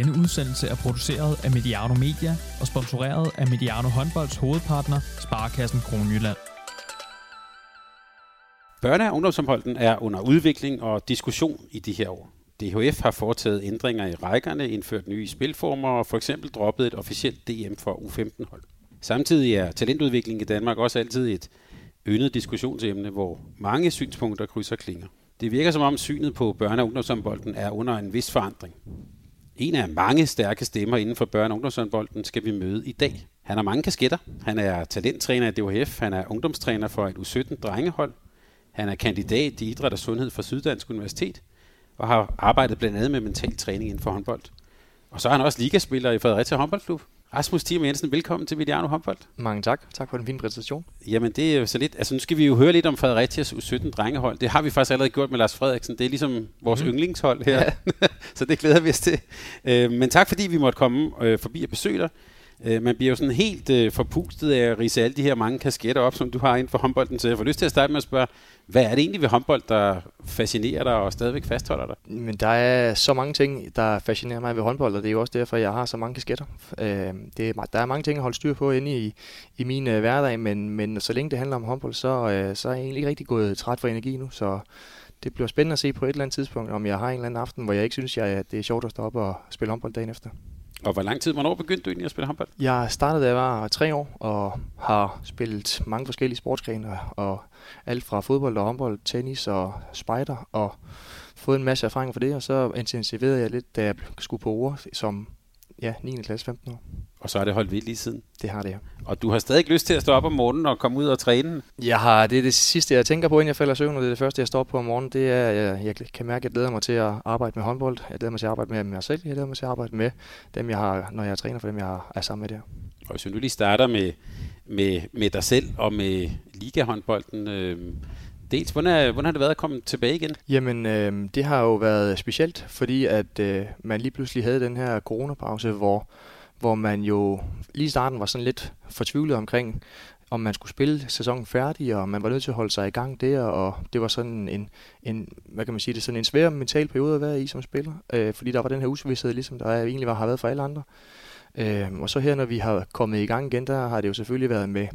Denne udsendelse er produceret af Mediano Media og sponsoreret af Mediano Håndbolds hovedpartner, Sparkassen Kronjylland. Børne- og ungdomsomholden er under udvikling og diskussion i de her år. DHF har foretaget ændringer i rækkerne, indført nye spilformer og for eksempel droppet et officielt DM for U15-hold. Samtidig er talentudvikling i Danmark også altid et yndet diskussionsemne, hvor mange synspunkter krydser klinger. Det virker som om synet på børne- og ungdomshåndbolden er under en vis forandring. En af mange stærke stemmer inden for børne- og ungdomshåndbolden skal vi møde i dag. Han har mange kasketter. Han er talenttræner i DHF, han er ungdomstræner for et U17-drengehold, han er kandidat i idræt og sundhed fra Syddansk Universitet, og har arbejdet blandt andet med mental træning inden for håndbold. Og så er han også ligaspiller i Fredericia Håndboldklub. Rasmus Thiem Jensen, velkommen til Vidiano Håndbold. Mange tak. Tak for den fine præsentation. Jamen det er jo så lidt, altså nu skal vi jo høre lidt om Fredericias U17 drengehold. Det har vi faktisk allerede gjort med Lars Frederiksen. Det er ligesom vores mm. yndlingshold her. Ja. så det glæder vi os til. Øh, men tak fordi vi måtte komme øh, forbi og besøge dig. Øh, man bliver jo sådan helt øh, forpustet af at rise alle de her mange kasketter op, som du har inden for håndbolden. Så jeg får lyst til at starte med at spørge, hvad er det egentlig ved håndbold, der fascinerer dig og stadigvæk fastholder dig? Men der er så mange ting, der fascinerer mig ved håndbold, og det er jo også derfor, jeg har så mange kasketter. Øh, det er, der er mange ting at holde styr på inde i, i min øh, hverdag, men, men så længe det handler om håndbold, så, øh, så er jeg egentlig ikke rigtig gået træt for energi nu, så det bliver spændende at se på et eller andet tidspunkt, om jeg har en eller anden aften, hvor jeg ikke synes, at det er sjovt at stå op og spille håndbold dagen efter. Og hvor lang tid, hvornår begyndte du egentlig at spille håndbold? Jeg startede, da jeg var tre år, og har spillet mange forskellige sportsgrene, og alt fra fodbold og håndbold, tennis og spider, og fået en masse erfaring for det, og så intensiverede jeg lidt, da jeg skulle på ord som ja, 9. klasse, 15 år. Og så har det holdt ved lige siden? Det har det, ja. Og du har stadig lyst til at stå op om morgenen og komme ud og træne? Jeg har, det er det sidste, jeg tænker på, inden jeg falder søvn, og det er det første, jeg står på om morgenen. Det er, jeg, jeg kan mærke, at jeg glæder mig til at arbejde med håndbold. Jeg glæder mig til at arbejde med mig selv. Jeg glæder mig til at arbejde med dem, jeg har, når jeg træner for dem, jeg er sammen med der. Og hvis vi nu lige starter med, med, med dig selv og med ligahåndbolden, øh, Dels, hvordan, er, hvordan har det været at komme tilbage igen? Jamen, øh, det har jo været specielt, fordi at øh, man lige pludselig havde den her coronapause, hvor, hvor man jo lige i starten var sådan lidt fortvivlet omkring, om man skulle spille sæsonen færdig, og man var nødt til at holde sig i gang der, og det var sådan en, en hvad kan man sige, det sådan en svær mental periode at være i som spiller, øh, fordi der var den her usikkerhed, ligesom der egentlig var, har været for alle andre. Øh, og så her, når vi har kommet i gang igen, der har det jo selvfølgelig været med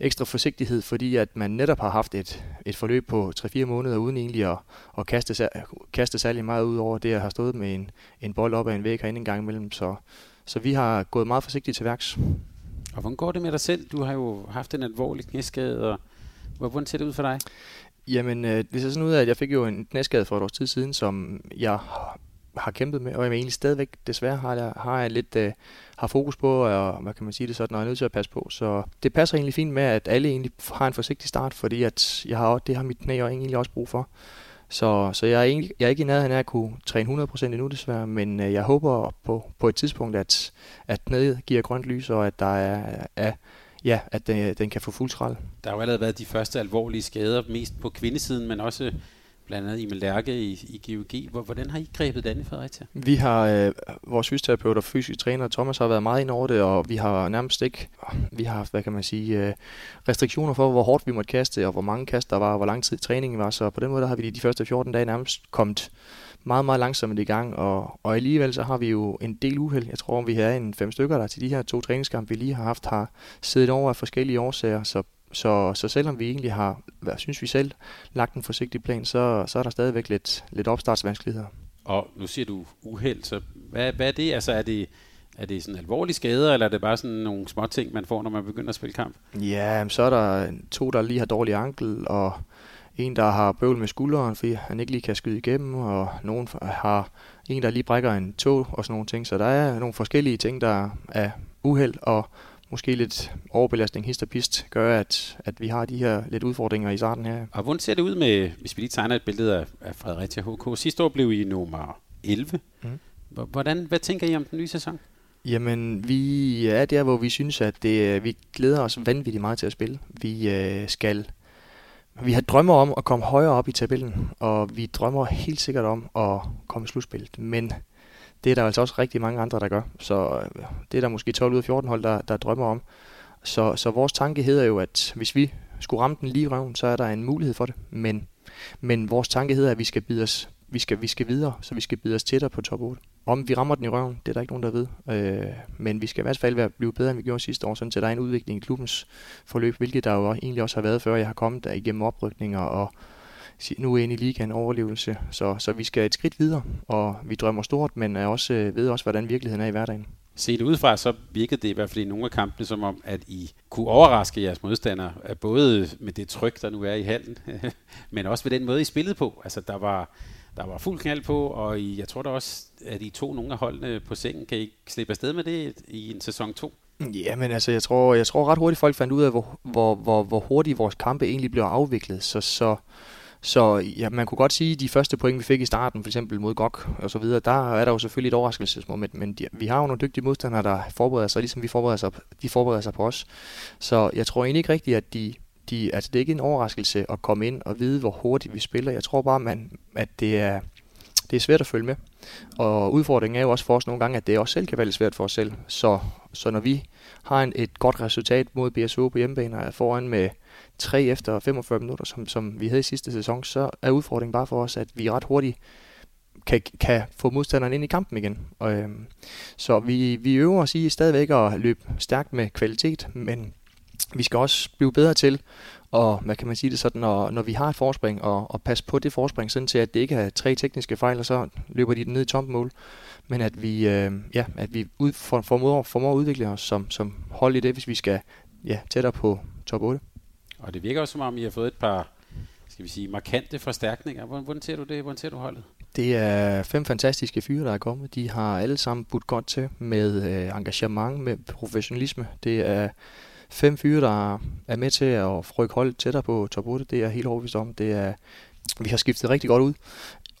ekstra forsigtighed, fordi at man netop har haft et, et forløb på 3-4 måneder uden egentlig at, at kaste, kaste særlig meget ud over det, at have stået med en, en bold op ad en væg herinde en gang imellem. Så, så vi har gået meget forsigtigt til værks. Og hvordan går det med dig selv? Du har jo haft en alvorlig knæskade, og hvordan ser det ud for dig? Jamen, øh, det ser sådan ud af, at jeg fik jo en knæskade for et års tid siden, som jeg har kæmpet med, og jeg egentlig stadigvæk desværre har jeg, har jeg lidt øh, har fokus på, og hvad kan man sige det sådan, og jeg er nødt til at passe på. Så det passer egentlig fint med, at alle egentlig har en forsigtig start, fordi at jeg har, det har mit knæ egentlig også brug for. Så, så jeg, er egentlig, jeg er ikke i nærheden af at kunne træne 100% endnu desværre, men øh, jeg håber på, på et tidspunkt, at, at knæet giver grønt lys, og at der er, er ja, at den, den kan få fuld skrald. Der har jo allerede været de første alvorlige skader, mest på kvindesiden, men også blandt andet Emil Lærke i, i GUG. Hvordan har I grebet det an i Fredericia? Vi har, øh, vores fysioterapeut og fysisk træner Thomas har været meget ind over det, og vi har nærmest ikke, vi har haft, hvad kan man sige, øh, restriktioner for, hvor hårdt vi måtte kaste, og hvor mange kast der var, og hvor lang tid træningen var. Så på den måde der har vi de første 14 dage nærmest kommet meget, meget langsomt i gang, og, og alligevel så har vi jo en del uheld. Jeg tror, vi har en fem stykker, der til de her to træningskampe, vi lige har haft, har siddet over af forskellige årsager, så så, så selvom vi egentlig har, hvad synes vi selv, lagt en forsigtig plan, så, så er der stadigvæk lidt, lidt opstartsvanskeligheder. Og nu siger du uheld, så hvad, hvad er det? Altså er det, er det sådan alvorlige skader, eller er det bare sådan nogle små ting, man får, når man begynder at spille kamp? Ja, så er der to, der lige har dårlig ankel, og en, der har bøvl med skulderen, fordi han ikke lige kan skyde igennem, og nogen har en, der lige brækker en tog og sådan nogle ting. Så der er nogle forskellige ting, der er uheld, og måske lidt overbelastning, hist og pist, gør, at, at vi har de her lidt udfordringer i starten her. Og hvordan ser det ud med, hvis vi lige tegner et billede af, af Fredericia HK? Sidste år blev I nummer 11. Mm. Hvordan, hvad tænker I om den nye sæson? Jamen, vi er der, hvor vi synes, at det, vi glæder os vanvittigt meget til at spille. Vi øh, skal vi har drømmer om at komme højere op i tabellen, og vi drømmer helt sikkert om at komme i slutspillet. Men det er der altså også rigtig mange andre, der gør. Så øh, det er der måske 12 ud af 14 hold, der, der drømmer om. Så, så vores tanke hedder jo, at hvis vi skulle ramme den lige røven, så er der en mulighed for det. Men, men vores tanke hedder, at vi skal, bide os, vi skal, vi skal videre, så vi skal bide os tættere på top 8. om vi rammer den i røven, det er der ikke nogen, der ved. Øh, men vi skal i hvert fald være, blive bedre, end vi gjorde sidste år, sådan til der er en udvikling i klubbens forløb, hvilket der jo egentlig også har været, før jeg har kommet der igennem oprykninger og nu er ind i ligaen overlevelse. Så, så vi skal et skridt videre, og vi drømmer stort, men er også, øh, ved også, hvordan virkeligheden er i hverdagen. Set udefra, så virkede det i hvert fald i nogle af kampene som om, at I kunne overraske jeres modstandere, både med det tryk, der nu er i hallen, men også med den måde, I spillede på. Altså, der var, der var fuld knald på, og I, jeg tror da også, at I to nogle af holdene på sengen. Kan I slippe afsted med det i en sæson 2? Ja, men altså, jeg tror, jeg tror ret hurtigt, folk fandt ud af, hvor, hvor, hvor, hvor hurtigt vores kampe egentlig blev afviklet. Så, så så ja, man kunne godt sige, at de første point, vi fik i starten, for eksempel mod GOG og så videre, der er der jo selvfølgelig et overraskelsesmoment, men de, vi har jo nogle dygtige modstandere, der forbereder sig, ligesom vi forbereder sig, de forbereder sig på os. Så jeg tror egentlig ikke rigtigt, at de, de, altså det er ikke en overraskelse at komme ind og vide, hvor hurtigt vi spiller. Jeg tror bare, man, at det er, det er svært at følge med. Og udfordringen er jo også for os nogle gange, at det også selv kan være lidt svært for os selv. Så, så når vi har en, et godt resultat mod BSO på hjemmebane og er foran med tre efter 45 minutter, som, som vi havde i sidste sæson, så er udfordringen bare for os, at vi ret hurtigt kan, kan få modstanderen ind i kampen igen. Og, øhm, så vi, vi øver os i stadigvæk at løbe stærkt med kvalitet, men vi skal også blive bedre til, og hvad kan man sige det sådan, når, når vi har et forspring, og, og passe på det forspring, sådan til at det ikke er tre tekniske fejl, og så løber de ned i tomt mål, men at vi, øh, ja, at vi ud, for, formår, formår at udvikle os som, som hold i det, hvis vi skal ja, tættere på top 8. Og det virker også som om, I har fået et par skal vi sige, markante forstærkninger. Hvordan, hvordan ser du det? Hvordan ser du holdet? Det er fem fantastiske fyre, der er kommet. De har alle sammen budt godt til med øh, engagement, med professionalisme. Det er fem fyre, der er med til at rykke holdet tættere på top 8. Det er jeg helt overbevist om. Det er, vi har skiftet rigtig godt ud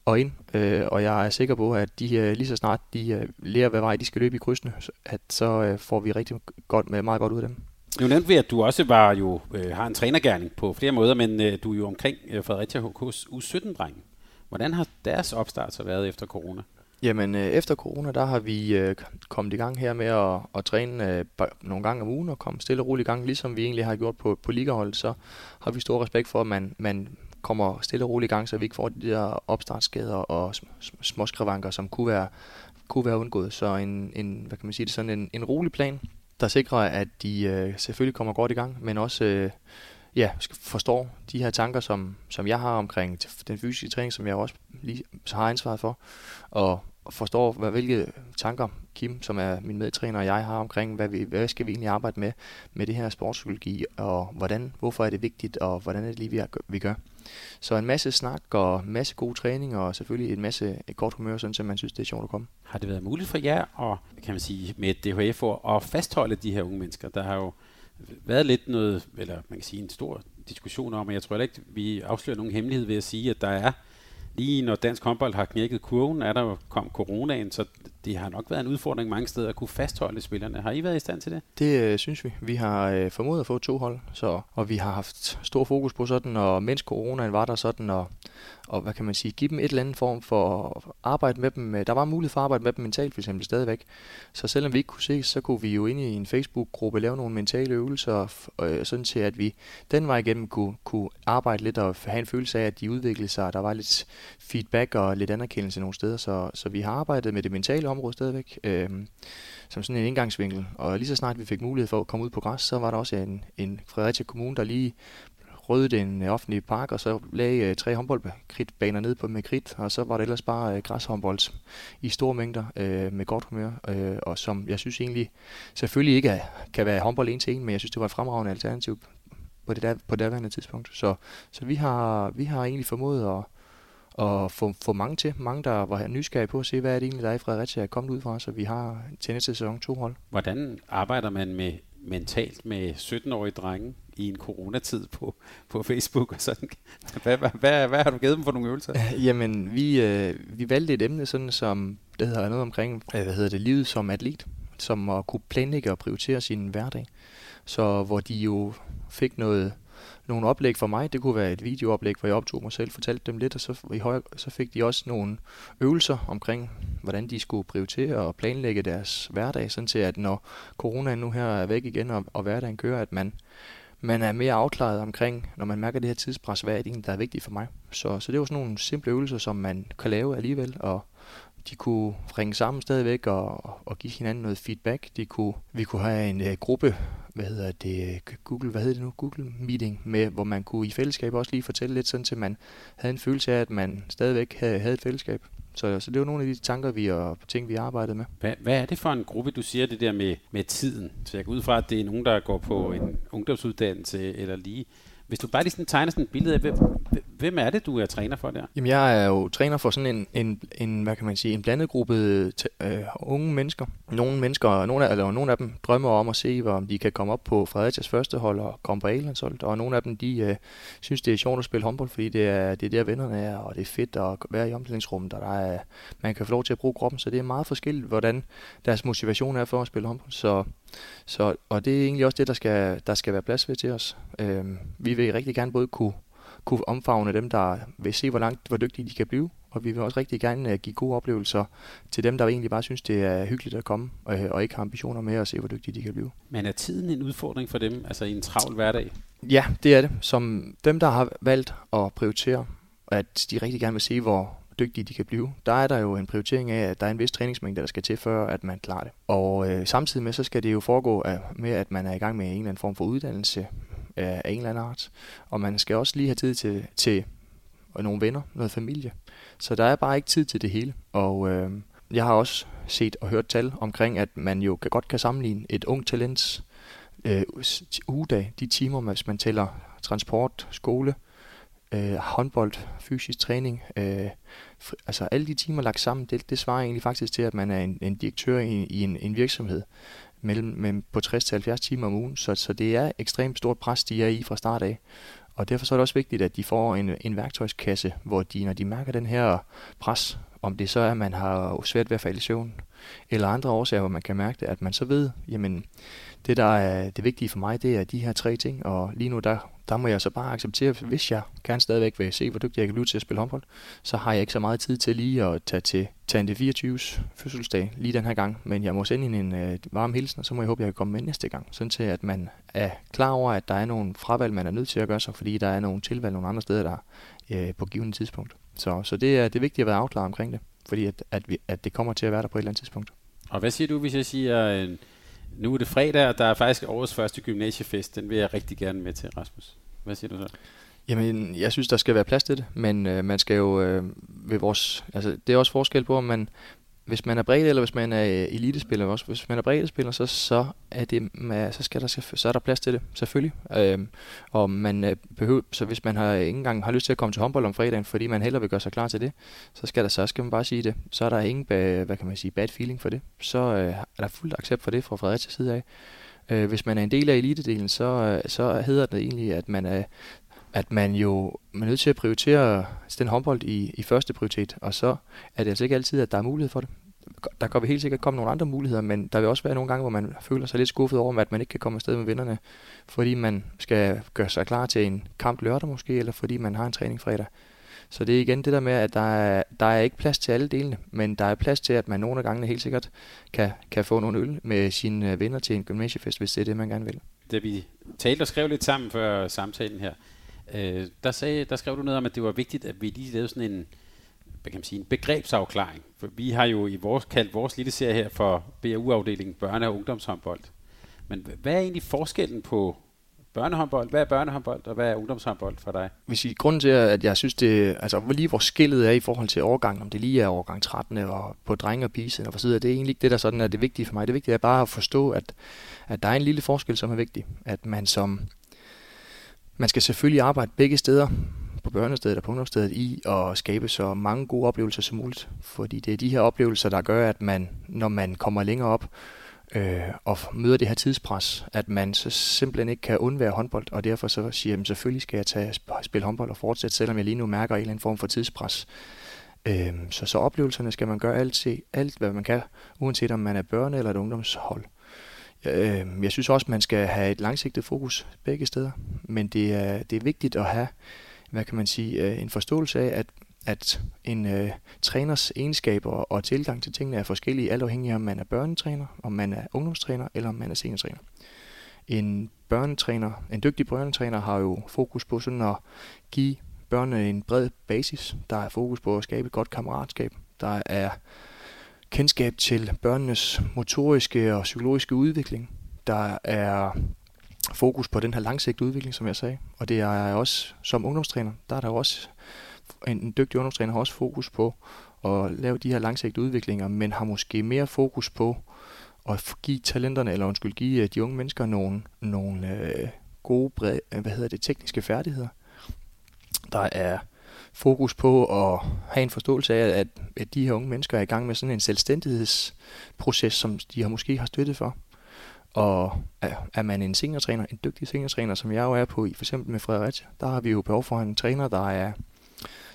og ind, øh, og jeg er sikker på, at de øh, lige så snart de øh, lærer, hvad vej de skal løbe i krydsene, at så øh, får vi rigtig godt med meget godt ud af dem. Nu nævnte vi, at du også var jo, øh, har en trænergærning på flere måder, men øh, du er jo omkring øh, Fredericia HK's U17-drenge. Hvordan har deres opstart så været efter corona? Jamen, øh, efter corona, der har vi øh, kommet i gang her med at, at træne øh, nogle gange om ugen og komme stille og roligt i gang, ligesom vi egentlig har gjort på, på ligaholdet, så har vi stor respekt for, at man, man kommer stille og roligt i gang, så vi ikke får de der opstartsskader og småskrevanker, som kunne være, kunne være undgået. Så en, en, hvad kan man sige, det, sådan en, en rolig plan, der sikrer, at de øh, selvfølgelig kommer godt i gang, men også øh, ja, forstår de her tanker, som, som jeg har omkring den fysiske træning, som jeg også lige har ansvaret for, og forstår, hvad, hvilke tanker Kim, som er min medtræner, og jeg har omkring, hvad, vi, hvad skal vi egentlig arbejde med med det her sportspsykologi, og hvordan, hvorfor er det vigtigt, og hvordan er det lige, vi, vi gør. Så en masse snak og en masse god træning, og selvfølgelig en masse et godt humør, sådan, så man synes, det er sjovt at komme. Har det været muligt for jer at, kan man sige, med DHF DHF at fastholde de her unge mennesker? Der har jo været lidt noget, eller man kan sige en stor diskussion om, og jeg tror ikke, vi afslører nogen hemmelighed ved at sige, at der er lige når dansk håndbold har knækket kurven, er der jo kom coronaen, så det har nok været en udfordring mange steder at kunne fastholde spillerne. Har I været i stand til det? Det øh, synes vi. Vi har øh, formået at få to hold, så, og vi har haft stor fokus på sådan, og mens coronaen var der sådan, og, og hvad kan man sige, give dem et eller andet form for at arbejde med dem. Øh, der var mulighed for at arbejde med dem mentalt for eksempel stadigvæk. Så selvom vi ikke kunne ses, så kunne vi jo ind i en Facebook-gruppe lave nogle mentale øvelser, øh, sådan til at vi den vej igennem kunne, kunne arbejde lidt og have en følelse af, at de udviklede sig. Der var lidt feedback og lidt anerkendelse nogle steder, så, så vi har arbejdet med det mentale område stadigvæk, øh, som sådan en indgangsvinkel. Og lige så snart vi fik mulighed for at komme ud på græs, så var der også en, en Fredericia Kommune, der lige rødede en øh, offentlig park, og så lagde øh, tre håndboldbaner ned på med kridt, og så var det ellers bare uh, græshåndbold i store mængder med godt humør, og som jeg synes egentlig selvfølgelig ikke er, kan være håndbold en til en, men jeg synes, det var et fremragende alternativ på det der, på det daværende tidspunkt. Så, så vi, har, vi har egentlig formået at, og få, få mange til. Mange, der var nysgerrige på at se, hvad er det egentlig, der er i Fredericia er kommet ud fra, så vi har til næste sæson to hold. Hvordan arbejder man med mentalt med 17-årige drenge i en coronatid på, på Facebook og sådan. Hvad, hvad, hvad, hvad har du givet dem for nogle øvelser? Jamen, vi, øh, vi valgte et emne, sådan som det hedder noget omkring, øh, hvad hedder det, livet som atlet, som at kunne planlægge og prioritere sin hverdag. Så hvor de jo fik noget nogle oplæg for mig. Det kunne være et videooplæg, hvor jeg optog mig selv, fortalte dem lidt, og så, i høj, så fik de også nogle øvelser omkring, hvordan de skulle prioritere og planlægge deres hverdag, sådan til at når corona nu her er væk igen, og, og hverdagen kører, at man, man er mere afklaret omkring, når man mærker det her tidspres, hvad er det egentlig, der er vigtigt for mig. Så, så det er jo sådan nogle simple øvelser, som man kan lave alligevel, og de kunne ringe sammen stadigvæk og, og give hinanden noget feedback. De kunne, vi kunne have en uh, gruppe, hvad hedder det, øh, Google, hvad hedder det nu, Google Meeting, med, hvor man kunne i fællesskab også lige fortælle lidt, sådan til man havde en følelse af, at man stadigvæk havde, havde et fællesskab. Så, så det var nogle af de tanker vi og ting, vi arbejdede med. Hvad, hvad er det for en gruppe, du siger det der med, med tiden? Så jeg går ud fra, at det er nogen, der går på en ungdomsuddannelse eller lige hvis du bare lige sådan tegner sådan et billede af, hvem, hvem er det, du er træner for der? Jamen, jeg er jo træner for sådan en, en, en hvad kan man sige, en blandet gruppe øh, unge mennesker. Nogle mennesker, nogle af, eller nogle af dem drømmer om at se, om de kan komme op på Fredericias første hold og komme på A-landsholdet. Og nogle af dem, de øh, synes, det er sjovt at spille håndbold, fordi det er, det er der vennerne er, og det er fedt at være i omklædningsrummet, og der er, man kan få lov til at bruge kroppen. Så det er meget forskelligt, hvordan deres motivation er for at spille håndbold. Så så, og det er egentlig også det, der skal, der skal være plads ved til os. Øh, vi vil rigtig gerne både kunne, kunne omfavne dem, der vil se, hvor langt, hvor dygtige de kan blive, og vi vil også rigtig gerne uh, give gode oplevelser til dem, der egentlig bare synes, det er hyggeligt at komme, og, og ikke har ambitioner med at se, hvor dygtige de kan blive. Men er tiden en udfordring for dem, altså i en travl hverdag? Ja, det er det. Som dem, der har valgt at prioritere, at de rigtig gerne vil se, hvor, dygtige de kan blive, der er der jo en prioritering af, at der er en vis træningsmængde, der skal til, før at man klarer det. Og øh, samtidig med, så skal det jo foregå af, med, at man er i gang med en eller anden form for uddannelse af, en eller anden art. Og man skal også lige have tid til, til nogle venner, noget familie. Så der er bare ikke tid til det hele. Og øh, jeg har også set og hørt tal omkring, at man jo kan, godt kan sammenligne et ung talents øh, ugedag, de timer, hvis man tæller transport, skole, øh, håndbold, fysisk træning, øh, altså alle de timer lagt sammen, det, det svarer egentlig faktisk til, at man er en, en direktør i, i en, en virksomhed mellem, med, på 60-70 timer om ugen, så, så det er ekstremt stort pres, de er i fra start af. Og derfor så er det også vigtigt, at de får en, en værktøjskasse, hvor de, når de mærker den her pres, om det så er, at man har svært ved at falde i søvn, eller andre årsager, hvor man kan mærke det, at man så ved, jamen, det der er det vigtige for mig, det er de her tre ting, og lige nu der der må jeg så bare acceptere, hvis jeg gerne stadigvæk vil se, hvor dygtig jeg kan blive til at spille håndbold, så har jeg ikke så meget tid til lige at tage til tage 24's fødselsdag lige den her gang, men jeg må sende en øh, varm hilsen, og så må jeg håbe, jeg kan komme med næste gang, sådan til at man er klar over, at der er nogle fravalg, man er nødt til at gøre sig, fordi der er nogle tilvalg nogle andre steder, der øh, på givende tidspunkt. Så, så det, er, det er vigtigt at være afklaret omkring det, fordi at, at, vi, at det kommer til at være der på et eller andet tidspunkt. Og hvad siger du, hvis jeg siger, øh, nu er det fredag, og der er faktisk årets første gymnasiefest, den vil jeg rigtig gerne med til, Rasmus. Hvad siger du så? Jamen, jeg synes, der skal være plads til det, men øh, man skal jo øh, ved vores... Altså, det er også forskel på, om man... Hvis man er bredt, eller hvis man er øh, elitespiller også. Hvis man er bredt spiller, så, så, er det, mm, så, skal der, så er der plads til det, selvfølgelig. Øh, og man øh, behøver, så hvis man har ikke engang har lyst til at komme til håndbold om fredagen, fordi man heller vil gøre sig klar til det, så skal der så skal man bare sige det. Så er der ingen, hvad kan man sige, bad feeling for det. Så øh, er der fuldt accept for det fra Fredericia side af. Øh, hvis man er en del af elitedelen, så, øh, så hedder det egentlig, at man er at man jo man er nødt til at prioritere den håndbold i, i første prioritet, og så er det altså ikke altid, at der er mulighed for det. Der kan vi helt sikkert komme nogle andre muligheder, men der vil også være nogle gange, hvor man føler sig lidt skuffet over, at man ikke kan komme afsted med vennerne, fordi man skal gøre sig klar til en kamp lørdag måske, eller fordi man har en træning fredag. Så det er igen det der med, at der er, der er ikke plads til alle delene, men der er plads til, at man nogle af gangene helt sikkert kan, kan få nogle øl med sine øh, venner til en gymnasiefest, hvis det er det, man gerne vil. Da vi talte og skrev lidt sammen før samtalen her, øh, der, sagde, der skrev du noget om, at det var vigtigt, at vi lige lavede sådan en, hvad kan man sige, en begrebsafklaring. For vi har jo i vores, kaldt vores lille serie her for BAU-afdelingen børne- og ungdomshåndbold. Men hvad er egentlig forskellen på børnehåndbold. Hvad er børnehåndbold, og hvad er ungdomshåndbold for dig? Hvis I, grunden til, at jeg synes, det, altså hvor lige hvor skillet er i forhold til overgangen, om det lige er overgang 13 og på drenge og pige, og for side, det er egentlig ikke det, der sådan er det vigtige for mig. Det vigtige er bare at forstå, at, at der er en lille forskel, som er vigtig. At man som, man skal selvfølgelig arbejde begge steder, på børnestedet og på ungdomsstedet i at skabe så mange gode oplevelser som muligt. Fordi det er de her oplevelser, der gør, at man, når man kommer længere op, øh, og møder det her tidspres, at man så simpelthen ikke kan undvære håndbold, og derfor så siger, at selvfølgelig skal jeg tage spille håndbold og fortsætte, selvom jeg lige nu mærker en eller anden form for tidspres. Øh, så, så oplevelserne skal man gøre alt, alt, hvad man kan, uanset om man er børne- eller et ungdomshold. Øh, jeg synes også, man skal have et langsigtet fokus begge steder, men det er, det er vigtigt at have, hvad kan man sige, øh, en forståelse af, at at en øh, træners egenskaber og tilgang til tingene er forskellige, alt afhængig af, om man er børnetræner, om man er ungdomstræner eller om man er seniortræner. En børnetræner, en dygtig børnetræner har jo fokus på sådan at give børnene en bred basis. Der er fokus på at skabe et godt kammeratskab. Der er kendskab til børnenes motoriske og psykologiske udvikling. Der er fokus på den her langsigtede udvikling, som jeg sagde. Og det er også, som ungdomstræner, der er der også, en, en dygtig ungdomstræner har også fokus på at lave de her langsigtede udviklinger, men har måske mere fokus på at give talenterne, eller undskyld, give øh, de unge mennesker nogle, nogle øh, gode, bred, hvad hedder det, tekniske færdigheder. Der er fokus på at have en forståelse af, at, at de her unge mennesker er i gang med sådan en selvstændighedsproces, som de har måske har støttet for. Og er man en seniortræner, en dygtig seniortræner, som jeg jo er på, i for eksempel med Fredericia, der har vi jo behov for en træner, der er,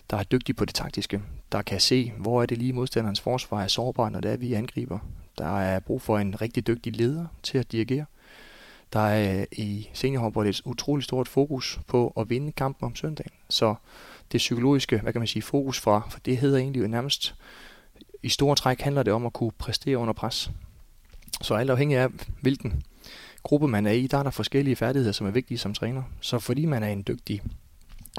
der er dygtig på det taktiske, der kan se, hvor er det lige modstanderens forsvar er sårbar, når det er, vi angriber. Der er brug for en rigtig dygtig leder til at dirigere. Der er i seniorhåndbold et utroligt stort fokus på at vinde kampen om søndagen. Så det psykologiske, hvad kan man sige, fokus fra, for det hedder egentlig jo nærmest, i store træk handler det om at kunne præstere under pres. Så alt afhængig af, hvilken gruppe man er i, der er der forskellige færdigheder, som er vigtige som træner. Så fordi man er en dygtig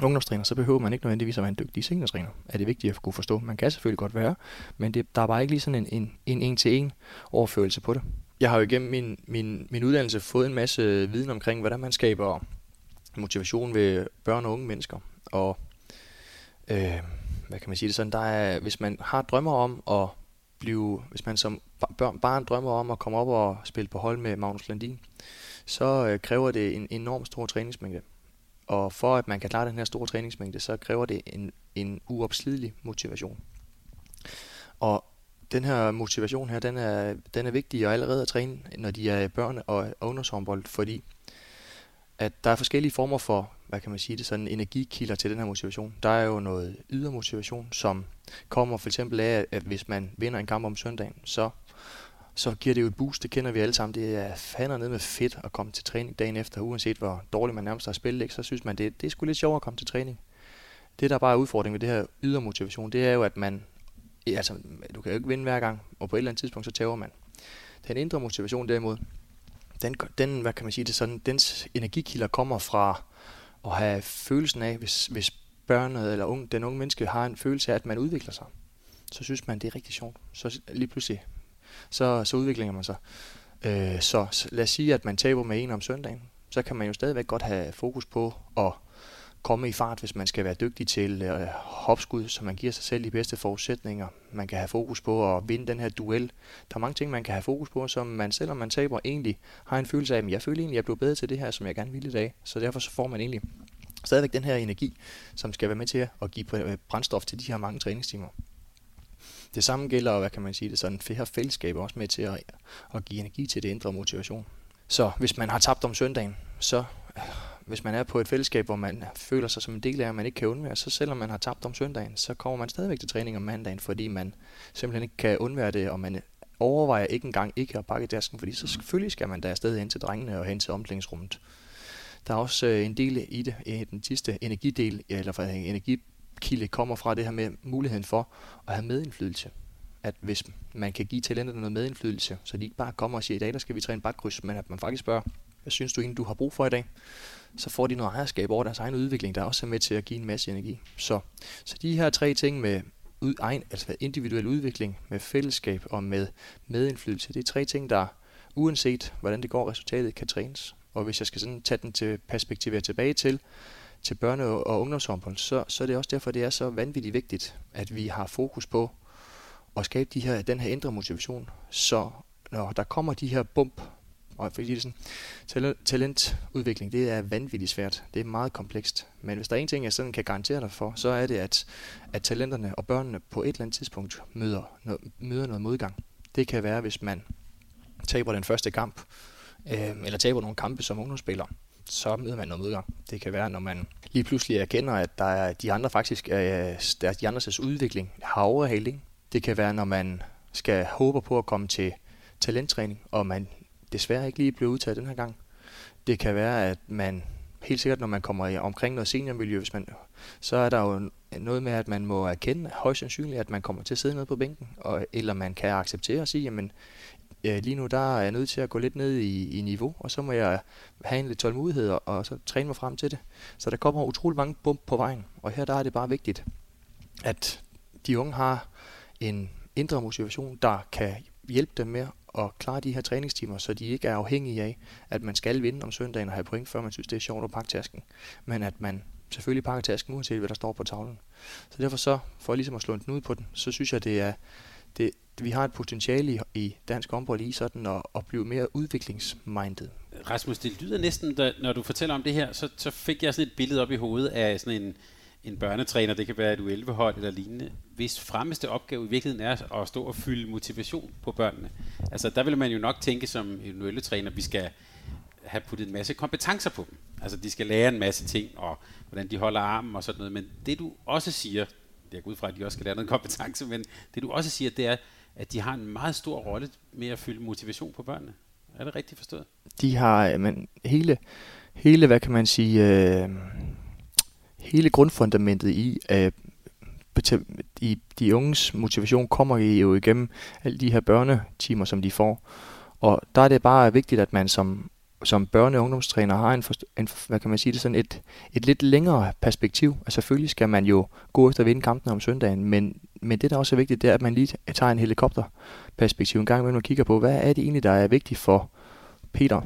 ungdomstræner, så behøver man ikke nødvendigvis at være en dygtig seniortræner. Er det vigtigt at kunne forstå? Man kan selvfølgelig godt være, men det, der er bare ikke lige sådan en, en, en en-til-en overførelse på det. Jeg har jo igennem min, min, min uddannelse fået en masse viden omkring, hvordan man skaber motivation ved børn og unge mennesker. Og øh, hvad kan man sige det sådan, der er, hvis man har drømmer om at blive, hvis man som børn, barn drømmer om at komme op og spille på hold med Magnus Landin, så øh, kræver det en enorm stor træningsmængde. Og for at man kan klare den her store træningsmængde, så kræver det en, en uopslidelig motivation. Og den her motivation her, den er, den er vigtig at allerede at træne, når de er børn og ungdomshåndbold, fordi at der er forskellige former for, hvad kan man sige det, sådan energikilder til den her motivation. Der er jo noget ydre motivation, som kommer for eksempel af, at hvis man vinder en kamp om søndagen, så, så giver det jo et boost, det kender vi alle sammen. Det er fandme ned med fedt at komme til træning dagen efter, uanset hvor dårligt man nærmest har spillet, ikke? så synes man, det, det er sgu lidt sjovere at komme til træning. Det, der bare er udfordringen ved det her ydre motivation, det er jo, at man, altså, du kan jo ikke vinde hver gang, og på et eller andet tidspunkt, så tæver man. Den indre motivation derimod, den, den, hvad kan man sige det sådan, dens energikilder kommer fra at have følelsen af, hvis, hvis børnet eller unge, den unge menneske har en følelse af, at man udvikler sig, så synes man, det er rigtig sjovt. Så lige pludselig, så, så udvikler man sig. Øh, så, lad os sige, at man taber med en om søndagen, så kan man jo stadigvæk godt have fokus på at komme i fart, hvis man skal være dygtig til øh, hopskud, så man giver sig selv de bedste forudsætninger. Man kan have fokus på at vinde den her duel. Der er mange ting, man kan have fokus på, som man, selvom man taber, egentlig har en følelse af, at jeg føler egentlig, at jeg blev bedre til det her, som jeg gerne ville i dag. Så derfor så får man egentlig stadigvæk den her energi, som skal være med til at give øh, brændstof til de her mange træningstimer. Det samme gælder, hvad kan man sige, det sådan, her fællesskab også med til at, at give energi til det indre motivation. Så hvis man har tabt om søndagen, så øh, hvis man er på et fællesskab, hvor man føler sig som en del af, og man ikke kan undvære, så selvom man har tabt om søndagen, så kommer man stadigvæk til træning om mandagen, fordi man simpelthen ikke kan undvære det, og man overvejer ikke engang ikke at pakke dasken, fordi så selvfølgelig skal man da afsted hen til drengene og hen til omklædningsrummet. Der er også øh, en del i det, i den sidste energidel, eller for energikilde kommer fra det her med muligheden for at have medindflydelse. At hvis man kan give talenterne noget medindflydelse, så de ikke bare kommer og siger, i dag der skal vi træne bakkryds, men at man faktisk spørger, hvad synes du egentlig, du har brug for i dag? Så får de noget ejerskab over deres egen udvikling, der også er med til at give en masse energi. Så, så de her tre ting med ud, egen, altså individuel udvikling, med fællesskab og med medindflydelse, det er tre ting, der uanset hvordan det går, resultatet kan trænes. Og hvis jeg skal sådan tage den til perspektivere tilbage til, til børne- og ungdomshåndbold, så, så er det også derfor, det er så vanvittigt vigtigt, at vi har fokus på at skabe de her, den her indre motivation, så når der kommer de her bump og fordi det sådan, talentudvikling, det er vanvittigt svært. Det er meget komplekst. Men hvis der er en ting, jeg sådan kan garantere dig for, så er det, at, at talenterne og børnene på et eller andet tidspunkt møder, noget, møder noget modgang. Det kan være, hvis man taber den første kamp, øh, eller taber nogle kampe som ungdomsspiller, så møder man noget modgang. Det kan være, når man lige pludselig erkender, at der er de andre faktisk, øh, deres, de andres udvikling har overhaling. Det kan være, når man skal håbe på at komme til talenttræning, og man desværre ikke lige blevet udtaget den her gang. Det kan være, at man helt sikkert, når man kommer omkring noget seniormiljø, hvis man, så er der jo noget med, at man må erkende højst sandsynligt, at man kommer til at sidde nede på bænken, og, eller man kan acceptere og sige, jamen øh, lige nu der er jeg nødt til at gå lidt ned i, i niveau, og så må jeg have en lidt tålmodighed og, og så træne mig frem til det. Så der kommer utrolig mange bump på vejen, og her der er det bare vigtigt, at de unge har en indre motivation, der kan hjælpe dem med at klare de her træningstimer, så de ikke er afhængige af, at man skal vinde om søndagen og have point, før man synes, det er sjovt at pakke tasken. Men at man selvfølgelig pakker tasken, uanset hvad der står på tavlen. Så derfor så, for ligesom at slå en ud på den, så synes jeg, det er, det, vi har et potentiale i, i dansk håndbold i sådan at, at blive mere udviklingsmindet. Rasmus, det lyder næsten, da, når du fortæller om det her, så, så fik jeg sådan et billede op i hovedet af sådan en, en børnetræner, det kan være et U11-hold eller lignende, hvis fremmeste opgave i virkeligheden er at stå og fylde motivation på børnene. Altså der vil man jo nok tænke som en U11-træner, vi skal have puttet en masse kompetencer på dem. Altså de skal lære en masse ting, og hvordan de holder armen og sådan noget. Men det du også siger, det er ud fra, at de også skal lære noget kompetence, men det du også siger, det er, at de har en meget stor rolle med at fylde motivation på børnene. Er det rigtigt forstået? De har, øh, men hele, hele, hvad kan man sige, øh, hele grundfundamentet i, at i de unges motivation kommer jo igennem alle de her børnetimer, som de får. Og der er det bare vigtigt, at man som, som børne- og ungdomstræner har en, en, hvad kan man sige det, sådan et, et lidt længere perspektiv. Altså selvfølgelig skal man jo gå efter at vinde kampen om søndagen, men, men det, der også er vigtigt, det er, at man lige tager en helikopterperspektiv en gang imellem og kigger på, hvad er det egentlig, der er vigtigt for Peter?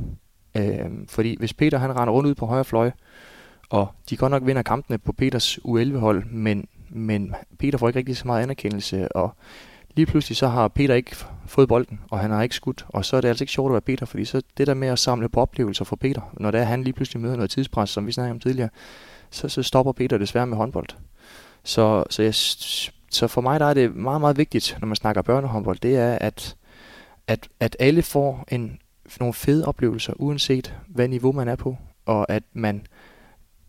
Øh, fordi hvis Peter han render rundt ud på højre fløj, og de godt nok vinder kampene på Peters U11-hold, men, men Peter får ikke rigtig så meget anerkendelse, og lige pludselig så har Peter ikke fået bolden, og han har ikke skudt, og så er det altså ikke sjovt at være Peter, fordi så det der med at samle på oplevelser for Peter, når det er, han lige pludselig møder noget tidspres, som vi snakkede om tidligere, så, så stopper Peter desværre med håndbold. Så, så, jeg, så for mig der er det meget, meget vigtigt, når man snakker børnehåndbold, det er, at, at, at alle får en, nogle fede oplevelser, uanset hvad niveau man er på, og at man,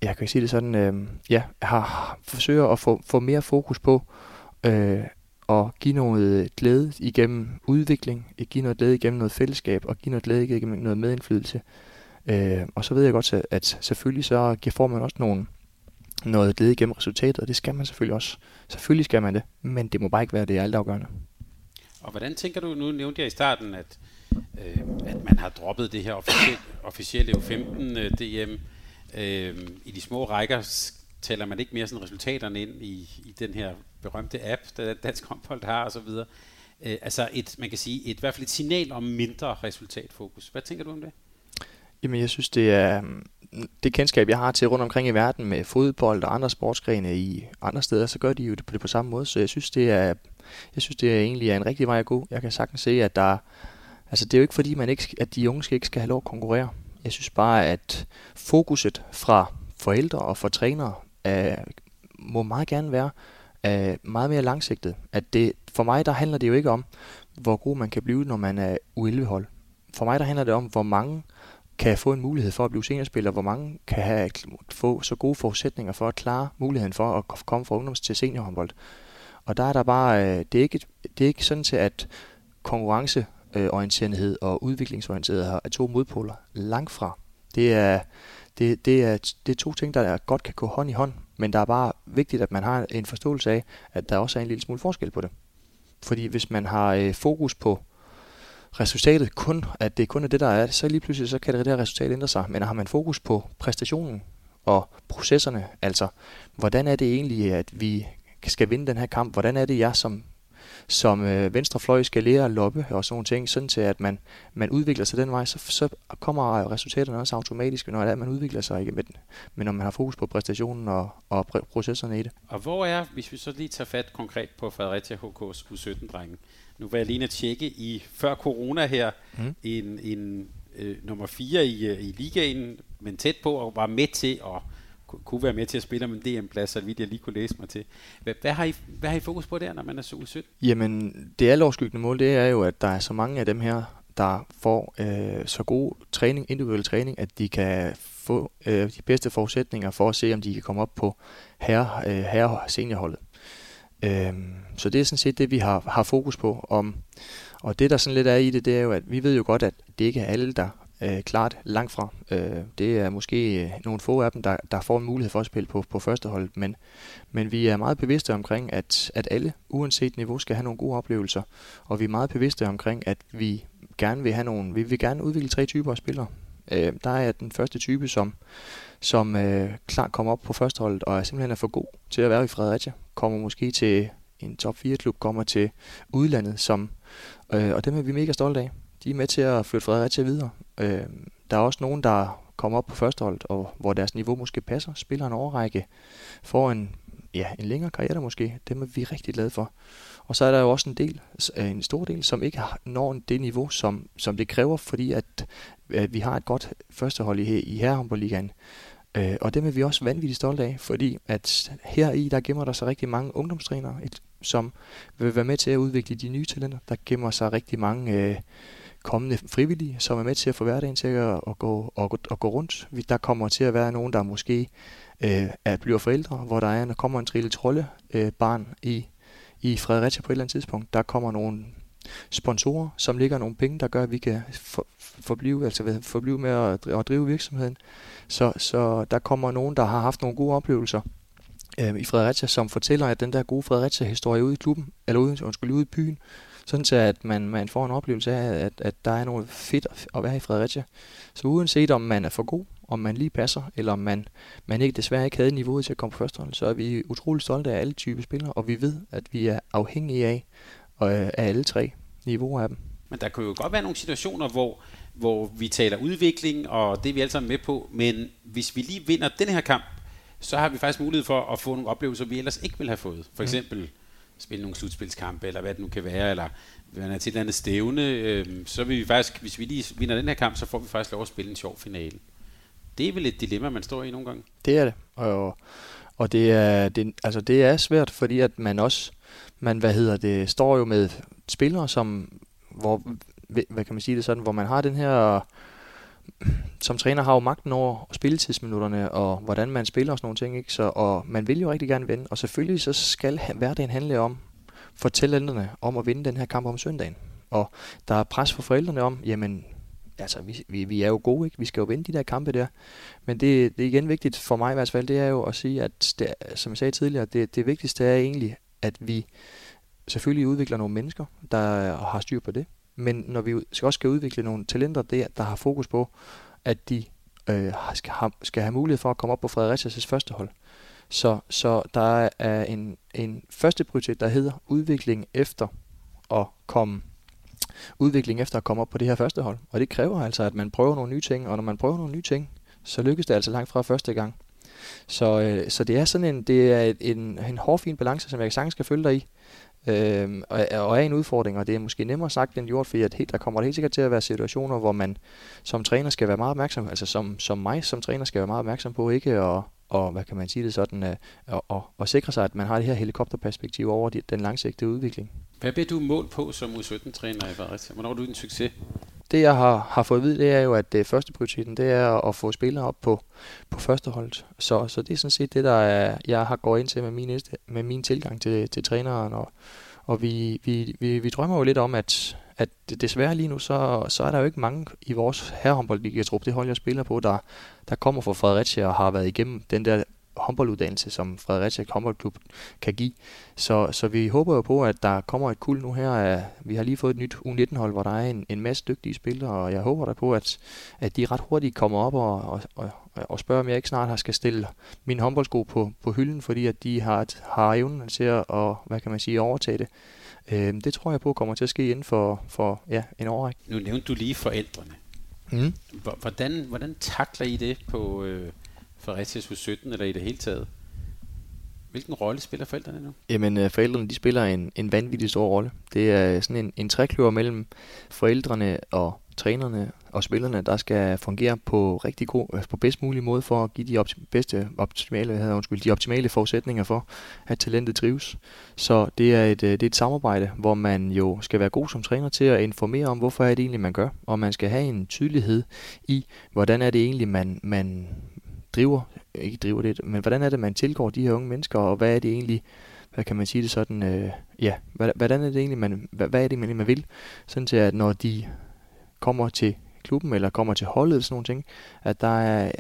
jeg kan sige det sådan, øh, ja, har, forsøger at få, få mere fokus på øh, at give noget glæde igennem udvikling, at give noget glæde igennem noget fællesskab, og give noget glæde igennem noget medindflydelse. Øh, og så ved jeg godt, at selvfølgelig så får man også nogle, noget glæde igennem resultatet, og det skal man selvfølgelig også. Selvfølgelig skal man det, men det må bare ikke være det altafgørende. Og hvordan tænker du, nu nævnte jeg i starten, at, øh, at man har droppet det her officielle, officielle U15 øh, øh, i de små rækker tæller man ikke mere sådan resultaterne ind i, i den her berømte app, der Dansk Håndbold har og så videre. Øh, altså et, man kan sige, et, i hvert fald et signal om mindre resultatfokus. Hvad tænker du om det? Jamen jeg synes, det er mm, det kendskab, jeg har til rundt omkring i verden med fodbold og andre sportsgrene i andre steder, så gør de jo det på, det på samme måde. Så jeg synes, det er, jeg synes, det er egentlig er en rigtig vej at gå. Jeg kan sagtens se, at der, altså det er jo ikke fordi, man ikke, at de unge ikke skal have lov at konkurrere. Jeg synes bare, at fokuset fra forældre og fra trænere er, må meget gerne være er meget mere langsigtet. At det, for mig der handler det jo ikke om, hvor god man kan blive, når man er U11-hold. For mig der handler det om, hvor mange kan få en mulighed for at blive seniorspiller, hvor mange kan have, få så gode forudsætninger for at klare muligheden for at komme fra ungdoms til seniorhåndbold. Og der er der bare, øh, det er ikke, det er ikke sådan til, at konkurrence Øh, konkurrenceorienteret og udviklingsorienteret er to modpoler. Langt fra. Det er, det, det, er, det er to ting, der er, godt kan gå hånd i hånd, men der er bare vigtigt, at man har en forståelse af, at der også er en lille smule forskel på det. Fordi hvis man har øh, fokus på resultatet kun, at det kun er det, der er, så lige pludselig så kan det der resultat ændre sig. Men har man fokus på præstationen og processerne, altså hvordan er det egentlig, at vi skal vinde den her kamp? Hvordan er det, jeg som som øh, venstrefløj skal lære at loppe og sådan nogle ting, sådan til at man, man udvikler sig den vej, så, så kommer resultaterne også automatisk, når man udvikler sig ikke med den. Men når man har fokus på præstationen og, og processerne i det. Og hvor er, hvis vi så lige tager fat konkret på Fredericia HK's U17-drengen, nu var jeg lige at tjekke i før corona her, mm. en, en øh, nummer 4 i, øh, i ligaen, men tæt på og var med til at kunne være med til at spille om en DM-plads, så vidt jeg lige kunne læse mig til. Hvad, hvad, har I, hvad har I fokus på der, når man er så 17? Jamen, det alvorskyggende mål, det er jo, at der er så mange af dem her, der får øh, så god træning, individuel træning, at de kan få øh, de bedste forudsætninger for at se, om de kan komme op på herre, øh, herre seniorholdet. Øh, så det er sådan set det, vi har, har fokus på. Om, og det, der sådan lidt er i det, det er jo, at vi ved jo godt, at det ikke er alle, der øh, klart langt fra. Øh, det er måske øh, nogle få af dem, der, der får en mulighed for at spille på, på første hold, men, men vi er meget bevidste omkring, at, at alle, uanset niveau, skal have nogle gode oplevelser, og vi er meget bevidste omkring, at vi gerne vil have nogle, vi vil gerne udvikle tre typer af spillere. Øh, der er den første type, som, som øh, klart kommer op på førsteholdet og er simpelthen er for god til at være i Fredericia. Kommer måske til en top 4 klub kommer til udlandet, som, øh, og dem er vi mega stolte af. De er med til at flytte Fredericia videre. Øh, der er også nogen, der kommer op på førsteholdet, og hvor deres niveau måske passer, spiller en overrække, får en, ja, en længere karriere måske. Dem er vi rigtig glade for. Og så er der jo også en del, øh, en stor del, som ikke når det niveau, som, som det kræver, fordi at, at vi har et godt førstehold i, i herrehåndboldligaen. Øh, og dem er vi også vanvittigt stolte af, fordi at her i der gemmer der sig rigtig mange ungdomstrænere, et, som vil være med til at udvikle de nye talenter. Der gemmer sig rigtig mange øh, kommende frivillige, som er med til at få hverdagen til at, at, gå, at, at gå rundt. Der kommer til at være nogen, der måske øh, er, bliver forældre, hvor der er, der kommer en trille trolde øh, barn i, i Fredericia på et eller andet tidspunkt. Der kommer nogle sponsorer, som ligger nogle penge, der gør, at vi kan for, forblive, altså forblive med at, at drive virksomheden. Så, så der kommer nogen, der har haft nogle gode oplevelser øh, i Fredericia, som fortæller, at den der gode Fredericia-historie ude i klubben, eller ude, undskyld, ude i byen, sådan til at man, man får en oplevelse af, at, at der er noget fedt at være i Fredericia. Så uanset om man er for god, om man lige passer, eller om man, man ikke desværre ikke havde niveauet til at komme på førstehold, så er vi utrolig stolte af alle typer spillere, og vi ved, at vi er afhængige af, af alle tre niveauer af dem. Men der kan jo godt være nogle situationer, hvor, hvor vi taler udvikling, og det er vi alle sammen med på, men hvis vi lige vinder den her kamp, så har vi faktisk mulighed for at få nogle oplevelser, vi ellers ikke ville have fået. For mm. eksempel mm spille nogle slutspilskampe, eller hvad det nu kan være, eller man er til et eller andet stævne, øh, så vil vi faktisk, hvis vi lige vinder den her kamp, så får vi faktisk lov at spille en sjov finale. Det er vel et dilemma, man står i nogle gange? Det er det, og, og det, er, det, altså det er svært, fordi at man også, man, hvad hedder det, står jo med spillere, som, hvor, hvad kan man sige det sådan, hvor man har den her, som træner har jo magten over spilletidsminutterne, og hvordan man spiller og sådan nogle ting, ikke? Så, og man vil jo rigtig gerne vinde, og selvfølgelig så skal hverdagen handle om, for talenterne om at vinde den her kamp om søndagen. Og der er pres for forældrene om, jamen, altså, vi, vi, vi er jo gode, ikke? Vi skal jo vinde de der kampe der. Men det, det er igen vigtigt for mig i hvert fald, det er jo at sige, at det, som jeg sagde tidligere, det, det vigtigste er egentlig, at vi selvfølgelig udvikler nogle mennesker, der har styr på det. Men når vi også skal udvikle nogle talenter, der, der har fokus på, at de øh, skal, have, skal have mulighed for at komme op på Fredericias første hold. Så, så der er en, en første prioritet, der hedder udvikling efter at komme udvikling efter at komme op på det her første hold. Og det kræver altså, at man prøver nogle nye ting, og når man prøver nogle nye ting, så lykkes det altså langt fra første gang. Så, øh, så det er sådan en, det er en, en hårfin balance, som jeg sagtens skal følge dig i. Øh, og, og er en udfordring, og det er måske nemmere sagt end gjort, fordi at helt, der kommer helt sikkert til at være situationer, hvor man som træner skal være meget opmærksom, altså som, som mig som træner skal være meget opmærksom på ikke at og hvad kan man sige det sådan, øh, at, og, og, og sikre sig, at man har det her helikopterperspektiv over de, den langsigtede udvikling. Hvad bliver du målt på som U17-træner i Fredericia? Hvornår er du en succes? Det jeg har, har fået at vide, det er jo, at øh, det første prioriteten, det er at få spillere op på, på førsteholdet. Så, så det er sådan set det, der er, jeg har gået ind til med min, med min tilgang til, til træneren. Og, og vi, vi, vi, vi drømmer jo lidt om, at, at desværre lige nu, så, så er der jo ikke mange i vores herrehåndboldligatrup, det hold jeg spiller på, der, der kommer fra Fredericia og har været igennem den der håndbolduddannelse, som Fredericia håndboldklub kan give. Så, så vi håber jo på, at der kommer et kul nu her. Vi har lige fået et nyt U19-hold, hvor der er en, en masse dygtige spillere, og jeg håber da på, at, at de ret hurtigt kommer op og, og, og, og spørger, om jeg ikke snart har skal stille min håndboldsko på, på hylden, fordi at de har, har evnen til at, og, hvad kan man sige, overtage det. Øh, det tror jeg på kommer til at ske inden for, for ja, en årrække. Nu nævnte du lige forældrene. Mm. Hvordan, hvordan takler I det på øh, Fredericias U17 eller i det hele taget? Hvilken rolle spiller forældrene nu? Jamen, øh, forældrene de spiller en, en vanvittig stor rolle. Det er sådan en, en trækløver mellem forældrene og trænerne og spillerne, der skal fungere på rigtig god, øh, på bedst mulig måde for at give de optim- bedste optimale, havde, undskyld, de optimale forudsætninger for, at talentet trives. Så det er, et, det er et samarbejde, hvor man jo skal være god som træner til at informere om, hvorfor er det egentlig, man gør, og man skal have en tydelighed i, hvordan er det egentlig, man, man driver, ikke driver det, men hvordan er det, man tilgår de her unge mennesker, og hvad er det egentlig, hvad kan man sige det sådan, øh, ja, hvordan er det egentlig, man, hvad, hvad er det egentlig, man vil, sådan til at når de kommer til klubben eller kommer til holdet, sådan nogle ting, at der er,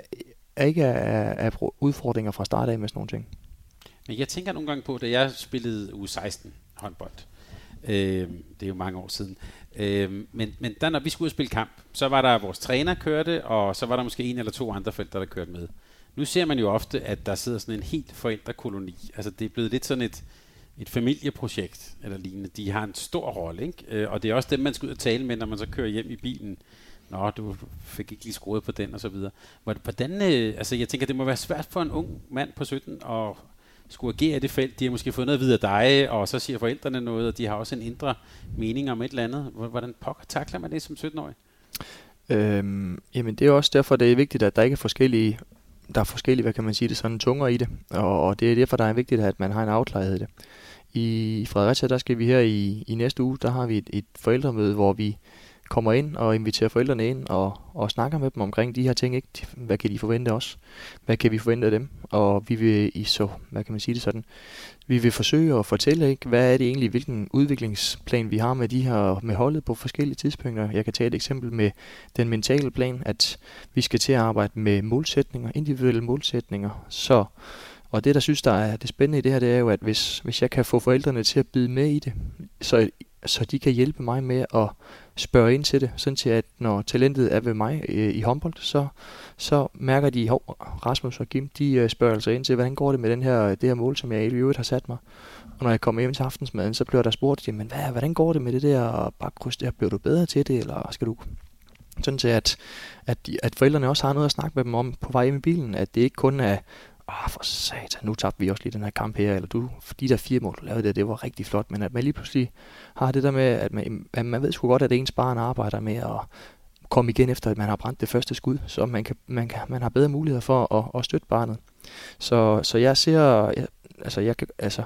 ikke er, er udfordringer fra start af med sådan nogle ting. Men jeg tænker nogle gange på, da jeg spillede U16 håndbold, øh, det er jo mange år siden, øh, men, men der når vi skulle ud og spille kamp, så var der vores træner kørte, og så var der måske en eller to andre forældre, der kørte med. Nu ser man jo ofte, at der sidder sådan en helt forældrekoloni. Altså det er blevet lidt sådan et, et familieprojekt eller lignende. De har en stor rolle, ikke? Øh, og det er også dem, man skal ud og tale med, når man så kører hjem i bilen. Nå, du fik ikke lige skruet på den og så videre. Hvordan, øh, altså jeg tænker, det må være svært for en ung mand på 17 at skulle agere i det felt. De har måske fået noget videre dig, og så siger forældrene noget, og de har også en indre mening om et eller andet. Hvordan pokker takler man det som 17-årig? Øhm, jamen det er også derfor, det er vigtigt, at der ikke er forskellige, der er forskellige, hvad kan man sige det, sådan tunger i det. Og, og det er derfor, der er vigtigt, at man har en afklarethed i det. I Fredericia, der skal vi her i, i næste uge, der har vi et, et forældremøde, hvor vi kommer ind og inviterer forældrene ind og, og snakker med dem omkring de her ting. Ikke? Hvad kan de forvente os? Hvad kan vi forvente af dem? Og vi vil i så, hvad kan man sige det sådan, vi vil forsøge at fortælle, ikke, hvad er det egentlig, hvilken udviklingsplan vi har med de her med holdet på forskellige tidspunkter. Jeg kan tage et eksempel med den mentale plan, at vi skal til at arbejde med målsætninger, individuelle målsætninger. Så og det, der synes, der er det spændende i det her, det er jo, at hvis, hvis jeg kan få forældrene til at bide med i det, så, så de kan hjælpe mig med at spørge ind til det, sådan til at når talentet er ved mig øh, i håndbold, så, så mærker de, at Rasmus og Kim, de øh, spørger altså ind til, hvordan går det med den her, det her mål, som jeg i øvrigt har sat mig. Og når jeg kommer hjem til aftensmaden, så bliver der spurgt, men hvad, hvordan går det med det der bakkryds der, bliver du bedre til det, eller skal du sådan til, at, at, at forældrene også har noget at snakke med dem om på vej hjem i bilen, at det ikke kun er, åh for satan, nu tabte vi også lige den her kamp her, eller du, de der fire mål, du lavede det, det var rigtig flot, men at man lige pludselig har det der med, at man, at man ved sgu godt, at ens barn arbejder med at komme igen efter, at man har brændt det første skud, så man, kan, man, kan, man har bedre muligheder for at, at støtte barnet. Så, så jeg ser, jeg, altså, jeg, altså,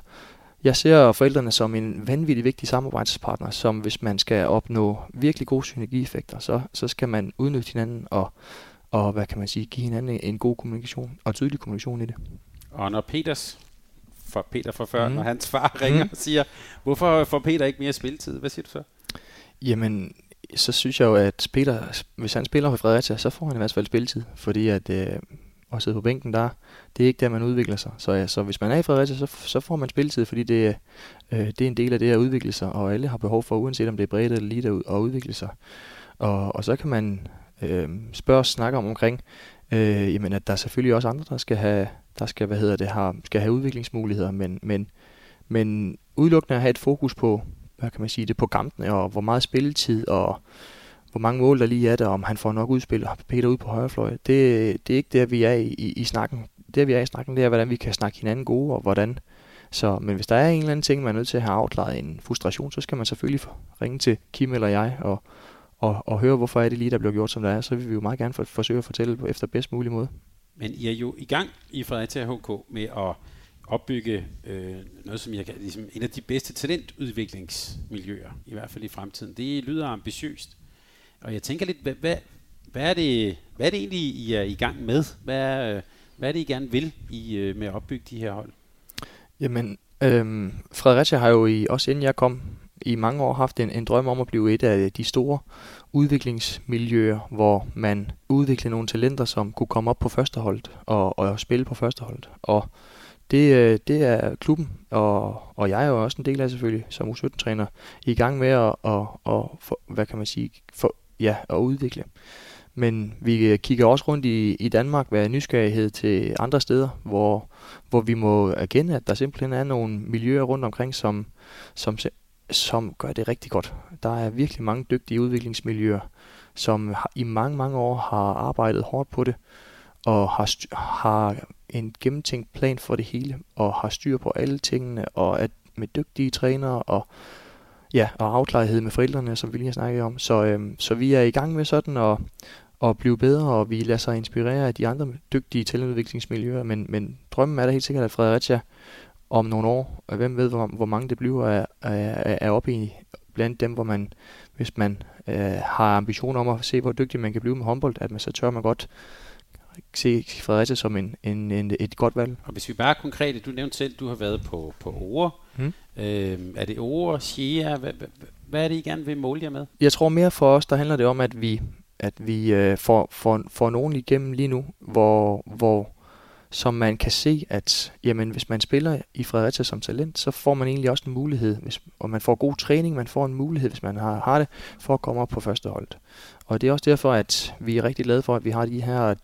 jeg ser forældrene som en vanvittig vigtig samarbejdspartner, som hvis man skal opnå virkelig gode synergieffekter, så, så skal man udnytte hinanden og, og hvad kan man sige, give hinanden en god kommunikation og tydelig kommunikation i det. Og når Peters for Peter fra før, mm. når hans far ringer mm. og siger, hvorfor får Peter ikke mere spilletid? Hvad siger du så? Jamen, så synes jeg jo, at Peter, hvis han spiller for Fredericia, så får han i hvert fald spilletid, fordi at øh, at sidde på bænken der, det er ikke der, man udvikler sig. Så, ja, så hvis man er i Fredericia, så, så får man spilletid, fordi det, øh, det er en del af det at udvikle sig, og alle har behov for, uanset om det er bredt eller lige at udvikle sig. Og, og så kan man øh, spørger og snakker om omkring, øh, jamen at der er selvfølgelig også andre, der skal have, der skal, hvad hedder det, har, skal have udviklingsmuligheder, men, men, men udelukkende at have et fokus på, hvad kan man sige det, på kampene, og hvor meget spilletid, og hvor mange mål der lige er der, om han får nok udspil, og Peter ud på højrefløj. Det, det er ikke der, vi er i, i, i snakken. Det, vi er i snakken, det er, hvordan vi kan snakke hinanden gode, og hvordan. Så, men hvis der er en eller anden ting, man er nødt til at have afklaret en frustration, så skal man selvfølgelig ringe til Kim eller jeg, og, og, og høre, hvorfor er det lige, der bliver gjort, som der er. Så vil vi jo meget gerne for, forsøge at fortælle efter bedst mulig måde. Men I er jo i gang i Fredericia HK med at opbygge øh, noget, som jeg kan, ligesom en af de bedste talentudviklingsmiljøer, i hvert fald i fremtiden. Det lyder ambitiøst. Og jeg tænker lidt, hvad, hvad, hvad, er, det, hvad er det egentlig, I er i gang med? Hvad er, hvad er det, I gerne vil I, øh, med at opbygge de her hold? Jamen, øhm, Fredericia har jo i, også inden jeg kom, i mange år haft en, en drøm om at blive et af de store udviklingsmiljøer, hvor man udvikler nogle talenter, som kunne komme op på førsteholdet og, og spille på førsteholdet. Og det, øh, det er klubben, og, og jeg er jo også en del af selvfølgelig, som U17-træner, i gang med at, at, at for, hvad kan man sige, for, ja, at udvikle. Men vi øh, kigger også rundt i, i Danmark med nysgerrighed til andre steder, hvor, hvor vi må erkende, at der simpelthen er nogle miljøer rundt omkring, som, som, som gør det rigtig godt. Der er virkelig mange dygtige udviklingsmiljøer, som i mange, mange år har arbejdet hårdt på det, og har, har en gennemtænkt plan for det hele, og har styr på alle tingene, og at med dygtige trænere, og ja, og afklarethed med forældrene, som vi lige har snakket om. Så, øhm, så vi er i gang med sådan at, at blive bedre, og vi lader sig inspirere af de andre dygtige talentudviklingsmiljøer, men, men drømmen er da helt sikkert, at Fredericia om nogle år, og hvem ved, hvor, hvor mange det bliver, er, er, er oppe i blandt dem, hvor man, hvis man øh, har ambitioner om at se, hvor dygtig man kan blive med håndbold, at man så tør man godt se Fredericia som en, en, en, et godt valg. Og hvis vi bare er konkrete, du nævnte selv, du har været på, på Ore. Hmm. Øhm, er det Ore, Shea? Hvad, hvad, hvad er det, I gerne vil måle jer med? Jeg tror mere for os, der handler det om, at vi, at vi øh, får, får, får nogen igennem lige nu, hvor, hvor som man kan se, at jamen, hvis man spiller i Fredericia som talent, så får man egentlig også en mulighed, hvis, og man får god træning, man får en mulighed, hvis man har, har det, for at komme op på første hold. Og det er også derfor, at vi er rigtig glade for, at vi har de her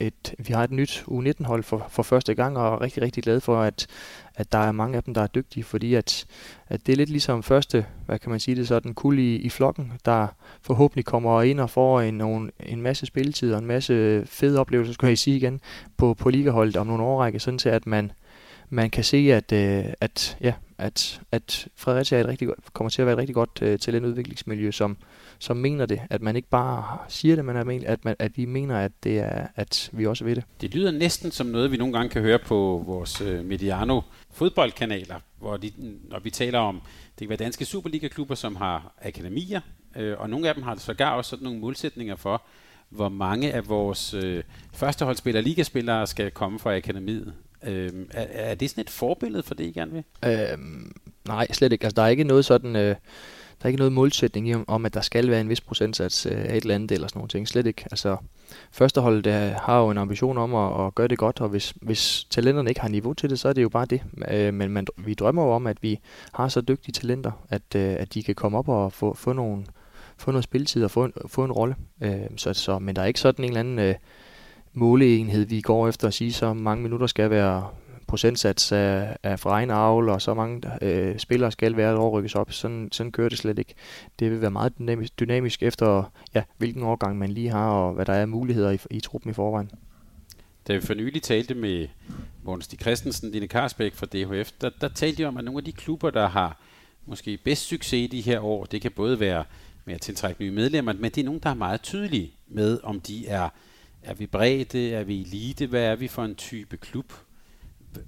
et, vi har et nyt U19-hold for, for første gang, og er rigtig, rigtig glade for, at, at der er mange af dem, der er dygtige, fordi at, at det er lidt ligesom første, hvad kan man sige det sådan, kul i, i flokken, der forhåbentlig kommer ind og får en, nogen, en masse spilletid og en masse fede oplevelser, skulle jeg sige igen, på, på ligaholdet om nogle årrække, sådan til at man, man kan se, at, øh, at, ja, at, at Fredericia er et rigtig, kommer til at være et rigtig godt øh, talentudviklingsmiljø, som, som mener det. At man ikke bare siger det, men at, at, man, at vi mener, at, det er, at vi også ved det. Det lyder næsten som noget, vi nogle gange kan høre på vores øh, Mediano fodboldkanaler, hvor de, når vi taler om, det kan være danske Superliga-klubber, som har akademier, øh, og nogle af dem har sågar også sådan nogle målsætninger for, hvor mange af vores øh, førsteholdsspillere, ligaspillere skal komme fra akademiet. Øh, er, er det sådan et forbillede for det, I gerne vil? Øhm, nej, slet ikke. Altså, der er ikke noget sådan... Øh, der er ikke noget målsætning i, om, at der skal være en vis procentsats øh, af et eller andet eller sådan nogle ting. Slet ikke. Altså, førsteholdet der har jo en ambition om at, at gøre det godt, og hvis, hvis talenterne ikke har niveau til det, så er det jo bare det. Øh, men man, vi drømmer jo om, at vi har så dygtige talenter, at, øh, at de kan komme op og få, få, nogle, få noget spilletid og få en, få en rolle. Øh, så, så, men der er ikke sådan en eller anden øh, måleenhed, vi går efter at sige, så mange minutter skal være procentsats af, af fra egen avl, og så mange øh, spillere skal være et rykkes op. Sådan, sådan kører det slet ikke. Det vil være meget dynamisk, dynamisk efter, ja, hvilken årgang man lige har, og hvad der er muligheder i, i truppen i forvejen. Da vi for nylig talte med Måns Stig Christensen, Line Karsbæk fra DHF, der, der talte de om, at nogle af de klubber, der har måske bedst succes i de her år, det kan både være med at tiltrække nye medlemmer, men det er nogen, der er meget tydelige med, om de er, er vi bredde, er vi elite, hvad er vi for en type klub?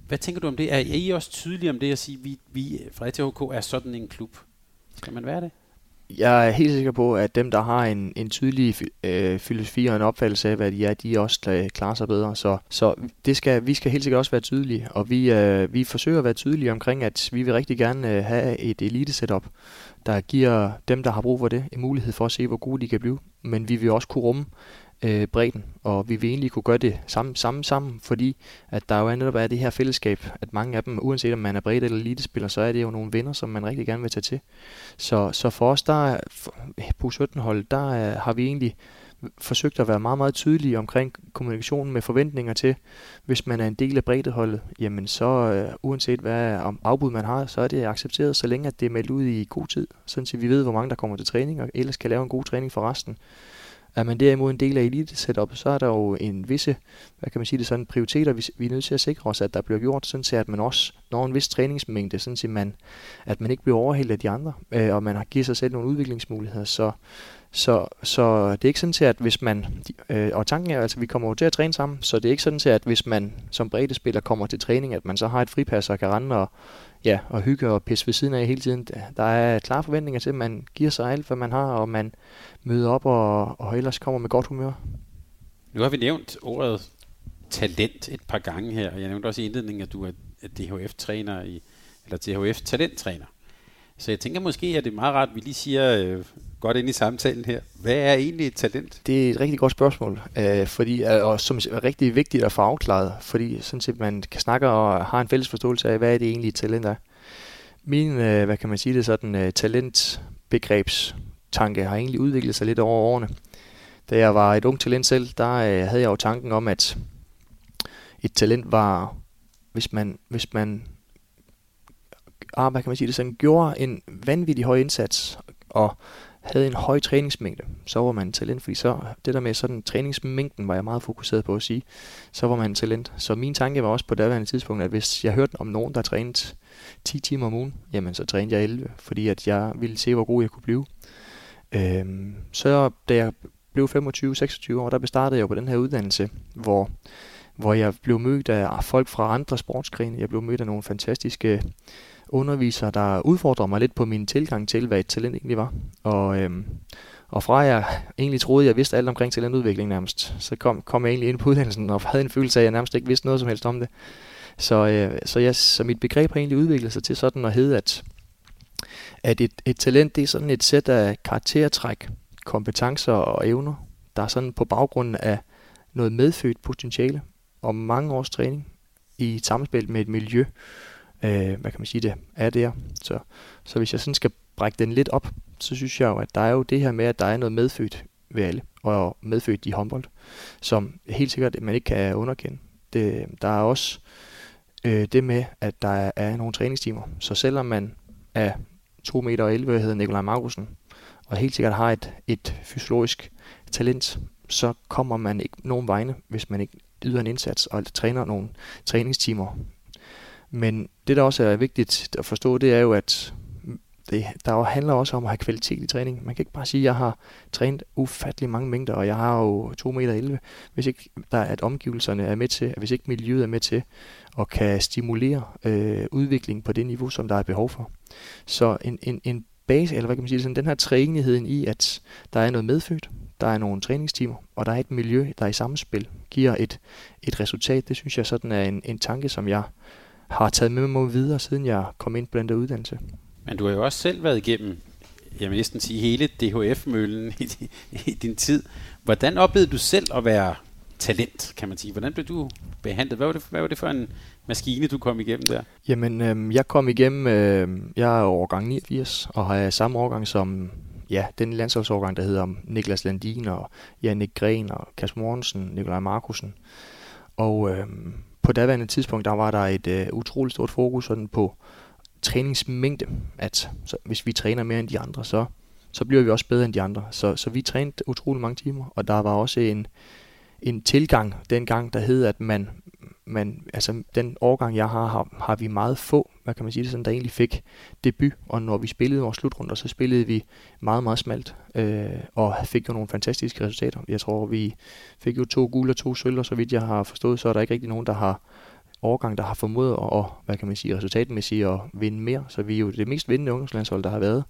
Hvad tænker du om det? Er I også tydelige om det at sige, at vi, vi fra ATHK er sådan en klub? Skal man være det? Jeg er helt sikker på, at dem, der har en, en tydelig øh, filosofi og en opfattelse af, hvad de er, de også øh, klarer sig bedre. Så, så det skal, vi skal helt sikkert også være tydelige, og vi, øh, vi forsøger at være tydelige omkring, at vi vil rigtig gerne øh, have et elite setup, der giver dem, der har brug for det, en mulighed for at se, hvor gode de kan blive. Men vi vil også kunne rumme øh, bredden, og vi vil egentlig kunne gøre det sammen, sammen, sammen, fordi at der jo netop er det her fællesskab, at mange af dem, uanset om man er bredt eller elitespiller, så er det jo nogle venner, som man rigtig gerne vil tage til. Så, så for os, der på 17 hold, der øh, har vi egentlig forsøgt at være meget, meget tydelige omkring kommunikationen med forventninger til, hvis man er en del af breddeholdet, jamen så øh, uanset hvad om afbud man har, så er det accepteret, så længe at det er meldt ud i god tid, sådan så vi ved, hvor mange der kommer til træning, og ellers kan lave en god træning for resten. Er man derimod en del af elite så er der jo en visse, hvad kan man sige det sådan, prioriteter, vi, vi er nødt til at sikre os, at der bliver gjort, sådan at man også når en vis træningsmængde, sådan at man, at man ikke bliver overhældt af de andre, øh, og man har givet sig selv nogle udviklingsmuligheder. Så, så, så det er ikke sådan til, at hvis man, øh, og tanken er altså, at vi kommer jo til at træne sammen, så det er ikke sådan til, at hvis man som spiller kommer til træning, at man så har et fripas og kan rende og, ja, og hygge og pisse ved siden af hele tiden. Der er klare forventninger til, at man giver sig alt, hvad man har, og man møder op og, og ellers kommer med godt humør. Nu har vi nævnt ordet talent et par gange her, og jeg nævnte også i indledningen, at du er DHF-træner, i, eller DHF-talenttræner. Så jeg tænker måske, at det er meget rart, at vi lige siger øh, godt ind i samtalen her. Hvad er egentlig et talent? Det er et rigtig godt spørgsmål, øh, fordi, øh, og som er rigtig vigtigt at få afklaret, fordi sådan set man kan snakke og har en fælles forståelse af, hvad er det egentlig et talent er. Min, øh, hvad kan man sige det sådan, øh, talentbegrebstanke har egentlig udviklet sig lidt over årene. Da jeg var et ung talent selv, der øh, havde jeg jo tanken om, at et talent var, hvis man, hvis man ah, hvad kan man sige det sådan, gjorde en vanvittig høj indsats og havde en høj træningsmængde, så var man talent, fordi så det der med sådan træningsmængden var jeg meget fokuseret på at sige, så var man talent. Så min tanke var også på daværende tidspunkt, at hvis jeg hørte om nogen, der trænede 10 timer om ugen, jamen så trænede jeg 11, fordi at jeg ville se, hvor god jeg kunne blive. Øhm, så da jeg blev 25-26 år, der bestartede jeg på den her uddannelse, hvor, hvor jeg blev mødt af folk fra andre sportsgrene. Jeg blev mødt af nogle fantastiske undervisere, der udfordrer mig lidt på min tilgang til, hvad et talent egentlig var. Og, øhm, og fra jeg egentlig troede, jeg vidste alt omkring talentudvikling nærmest, så kom, kom jeg egentlig ind på uddannelsen og havde en følelse af, at jeg nærmest ikke vidste noget som helst om det. Så, øh, så, jeg, så mit begreb har egentlig udviklet sig til sådan at hedde, at, at et, et talent det er sådan et sæt af karaktertræk, kompetencer og evner, der er sådan på baggrund af noget medfødt potentiale og mange års træning i et samspil med et miljø, øh, hvad kan man sige det, er der. Så, så hvis jeg sådan skal brække den lidt op, så synes jeg jo, at der er jo det her med, at der er noget medfødt ved alle. og medfødt i håndbold, som helt sikkert man ikke kan underkende. Det, der er også øh, det med, at der er, nogle træningstimer. Så selvom man er 2 meter og 11, hedder Nikolaj Markusen, og helt sikkert har et, et fysiologisk talent, så kommer man ikke nogen vegne, hvis man ikke yder en indsats og træner nogle træningstimer. Men det, der også er vigtigt at forstå, det er jo, at det, der handler også om at have kvalitet i træning. Man kan ikke bare sige, at jeg har trænet ufattelig mange mængder, og jeg har jo 2 meter 11, hvis ikke der er, at omgivelserne er med til, hvis ikke miljøet er med til, og kan stimulere øh, udviklingen på det niveau, som der er behov for. Så en, en, en base, eller hvad kan man sige, sådan den her træenigheden i, at der er noget medfødt, der er nogle træningstimer, og der er et miljø, der i samspil giver et, et resultat. Det synes jeg sådan er en, en tanke, som jeg har taget med mig videre, siden jeg kom ind på den der uddannelse. Men du har jo også selv været igennem, jeg vil næsten sige, hele DHF-møllen i, i din tid. Hvordan oplevede du selv at være talent, kan man sige? Hvordan blev du behandlet? Hvad var det, hvad var det for en maskine, du kom igennem der? Jamen, øh, jeg kom igennem, øh, jeg er årgang 89, og har samme årgang som ja, den landsholdsårgang, der hedder Niklas Landin og Jannik Gren og Kasper Mortensen, Nikolaj Markusen. Og øh, på daværende tidspunkt, der var der et øh, utroligt stort fokus sådan på træningsmængde, at så hvis vi træner mere end de andre, så, så bliver vi også bedre end de andre. Så, så vi trænede utrolig mange timer, og der var også en, en tilgang dengang, der hed, at man, man, altså den årgang, jeg har, har, har vi meget få, hvad kan man sige det sådan, der egentlig fik debut, og når vi spillede vores slutrunder, så spillede vi meget, meget smalt, øh, og fik jo nogle fantastiske resultater. Jeg tror, vi fik jo to gule og to sølv, og så vidt jeg har forstået, så er der ikke rigtig nogen, der har årgang, der har formået at, og, hvad kan man sige, resultatmæssigt at vinde mere. Så vi er jo det mest vindende ungdomslandshold, der har været.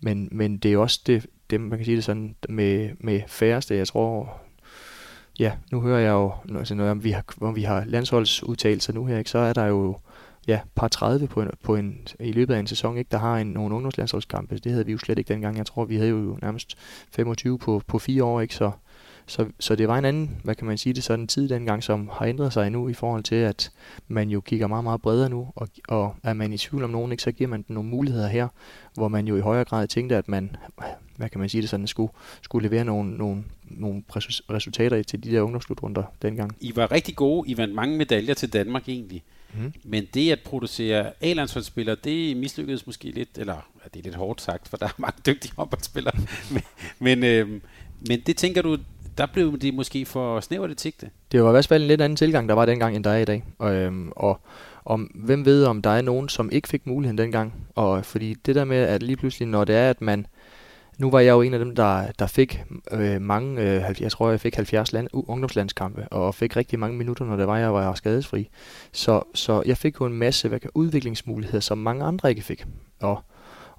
Men, men det er jo også det, det, man kan sige det sådan, med, med færreste, jeg tror, ja, nu hører jeg jo, altså når vi har, når vi har landsholdsudtalelser nu her, ikke, så er der jo ja, par 30 på en, på en, i løbet af en sæson, ikke, der har en, nogle ungdomslandsholdskampe. Det havde vi jo slet ikke dengang. Jeg tror, vi havde jo nærmest 25 på, på fire år, ikke? Så, så, så det var en anden, hvad kan man sige det, sådan tid dengang, som har ændret sig nu i forhold til, at man jo kigger meget, meget bredere nu, og, og er man i tvivl om nogen, ikke, så giver man den nogle muligheder her, hvor man jo i højere grad tænkte, at man, hvad kan man sige det sådan, skulle, skulle levere nogle, nogle, nogle resultater til de der ungdomsslutrunder dengang. I var rigtig gode, I vandt mange medaljer til Danmark egentlig. Mm. Men det at producere A-landsholdsspillere, det mislykkedes måske lidt, eller ja, det er lidt hårdt sagt, for der er mange dygtige håndboldspillere. men, men, øh, men det tænker du, der blev det måske for snævert et sigte. Det var i hvert fald en lidt anden tilgang, der var dengang, end der er i dag. Og, øhm, og om, hvem ved, om der er nogen, som ikke fik muligheden dengang. Og fordi det der med, at lige pludselig, når det er, at man... Nu var jeg jo en af dem, der, der fik øh, mange, øh, jeg tror, jeg fik 70 land, uh, ungdomslandskampe, og fik rigtig mange minutter, når det var, jeg var skadesfri. Så, så jeg fik jo en masse hvad kan, udviklingsmuligheder, som mange andre ikke fik. Og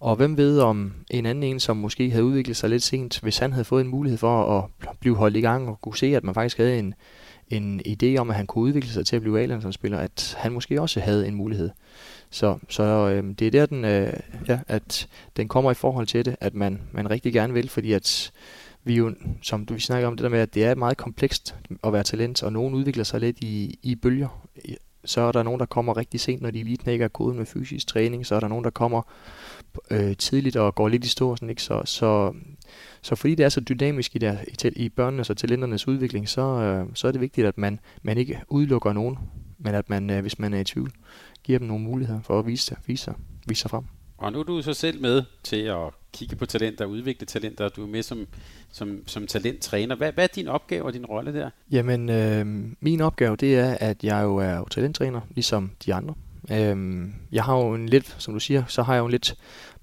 og hvem ved om en anden en, som måske havde udviklet sig lidt sent, hvis han havde fået en mulighed for at blive holdt i gang og kunne se, at man faktisk havde en, en idé om, at han kunne udvikle sig til at blive a at han måske også havde en mulighed. Så, så øh, det er der, den, øh, ja, at den kommer i forhold til det, at man, man rigtig gerne vil, fordi at vi jo, som du vi snakker om det der med, at det er meget komplekst at være talent, og nogen udvikler sig lidt i, i bølger. Så er der nogen, der kommer rigtig sent, når de lige knækker koden med fysisk træning. Så er der nogen, der kommer øh, tidligt og går lidt i stå. Sådan, ikke? Så, så, så fordi det er så dynamisk i, der, i, i børnenes og talenternes udvikling, så, øh, så er det vigtigt, at man, man ikke udelukker nogen, men at man, øh, hvis man er i tvivl, giver dem nogle muligheder for at vise sig, vise sig, vise sig frem. Og nu er du så selv med til at kigge på talenter, udvikle talenter, du er med som, som, som talenttræner. Hvad, hvad er din opgave og din rolle der? Jamen, øh, min opgave det er, at jeg jo er talenttræner, ligesom de andre. Øhm, jeg har jo en lidt, som du siger, så har jeg jo en lidt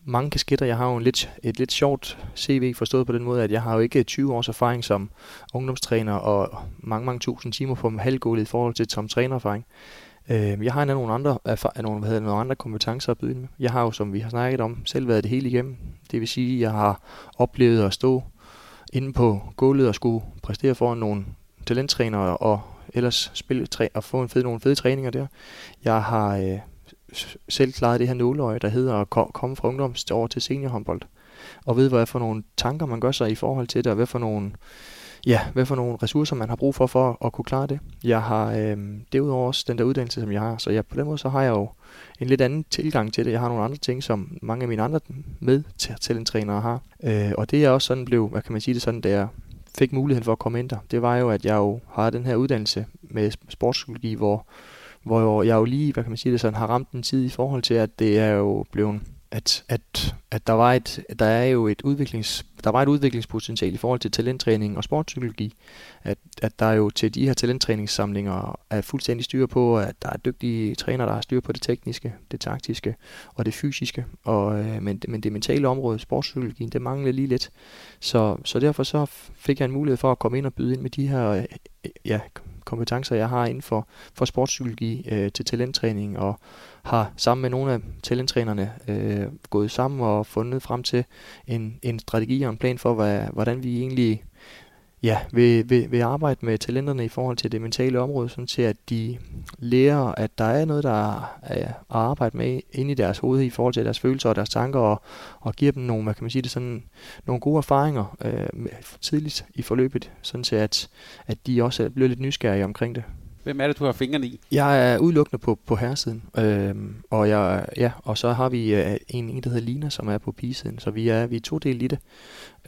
mange kasketter. Jeg har jo en lidt, et lidt sjovt CV forstået på den måde, at jeg har jo ikke 20 års erfaring som ungdomstræner og mange, mange tusind timer på halvgulvet i forhold til som trænererfaring. Øh, jeg har endda nogle andre, erfar- nogle, hvad hedder, nogle andre kompetencer at byde med. Jeg har jo, som vi har snakket om, selv været det hele igennem. Det vil sige, at jeg har oplevet at stå inde på gulvet og skulle præstere for nogle talenttrænere og ellers spille træ, og få en fed, nogle fede træninger der. Jeg har øh, selv klaret det her nåløje, der hedder at komme fra ungdoms over til seniorhåndbold. Og ved, hvad for nogle tanker man gør sig i forhold til det, og hvad for nogle, ja, hvad for nogle ressourcer man har brug for for at kunne klare det. Jeg har øh, derudover også den der uddannelse, som jeg har, så jeg, på den måde så har jeg jo en lidt anden tilgang til det. Jeg har nogle andre ting, som mange af mine andre med til, har. Øh, og det er også sådan blev, hvad kan man sige det sådan, der fik muligheden for at komme ind der, det var jo, at jeg jo har den her uddannelse med sportspsykologi, hvor, hvor jeg jo lige, hvad kan man sige det sådan, har ramt en tid i forhold til, at det er jo blevet at, at, at der, var et, der er jo et udviklings, der var et udviklingspotentiale i forhold til talenttræning og sportspsykologi. At, at der er jo til de her talenttræningssamlinger er fuldstændig styr på, at der er dygtige trænere, der har styr på det tekniske, det taktiske og det fysiske. Og, øh, men, men det mentale område, sportspsykologien, det mangler lige lidt. Så, så derfor så fik jeg en mulighed for at komme ind og byde ind med de her øh, ja, kompetencer, jeg har inden for, for sportspsykologi øh, til talenttræning, og har sammen med nogle af talenttrænerne øh, gået sammen og fundet frem til en, en strategi og en plan for, hvad, hvordan vi egentlig ja, vil, vil, vil arbejde med talenterne i forhold til det mentale område, sådan til at de lærer, at der er noget, der er at arbejde med inde i deres hoved i forhold til deres følelser og deres tanker, og, og giver dem nogle, hvad kan man sige det, sådan, nogle gode erfaringer øh, tidligt i forløbet, sådan til at, at de også bliver lidt nysgerrige omkring det. Hvem er det, du har fingrene i? Jeg er udelukkende på, på herresiden, øhm, og, jeg, ja, og så har vi øh, en, en, der hedder Lina, som er på pigesiden, så vi er, vi er to del i det,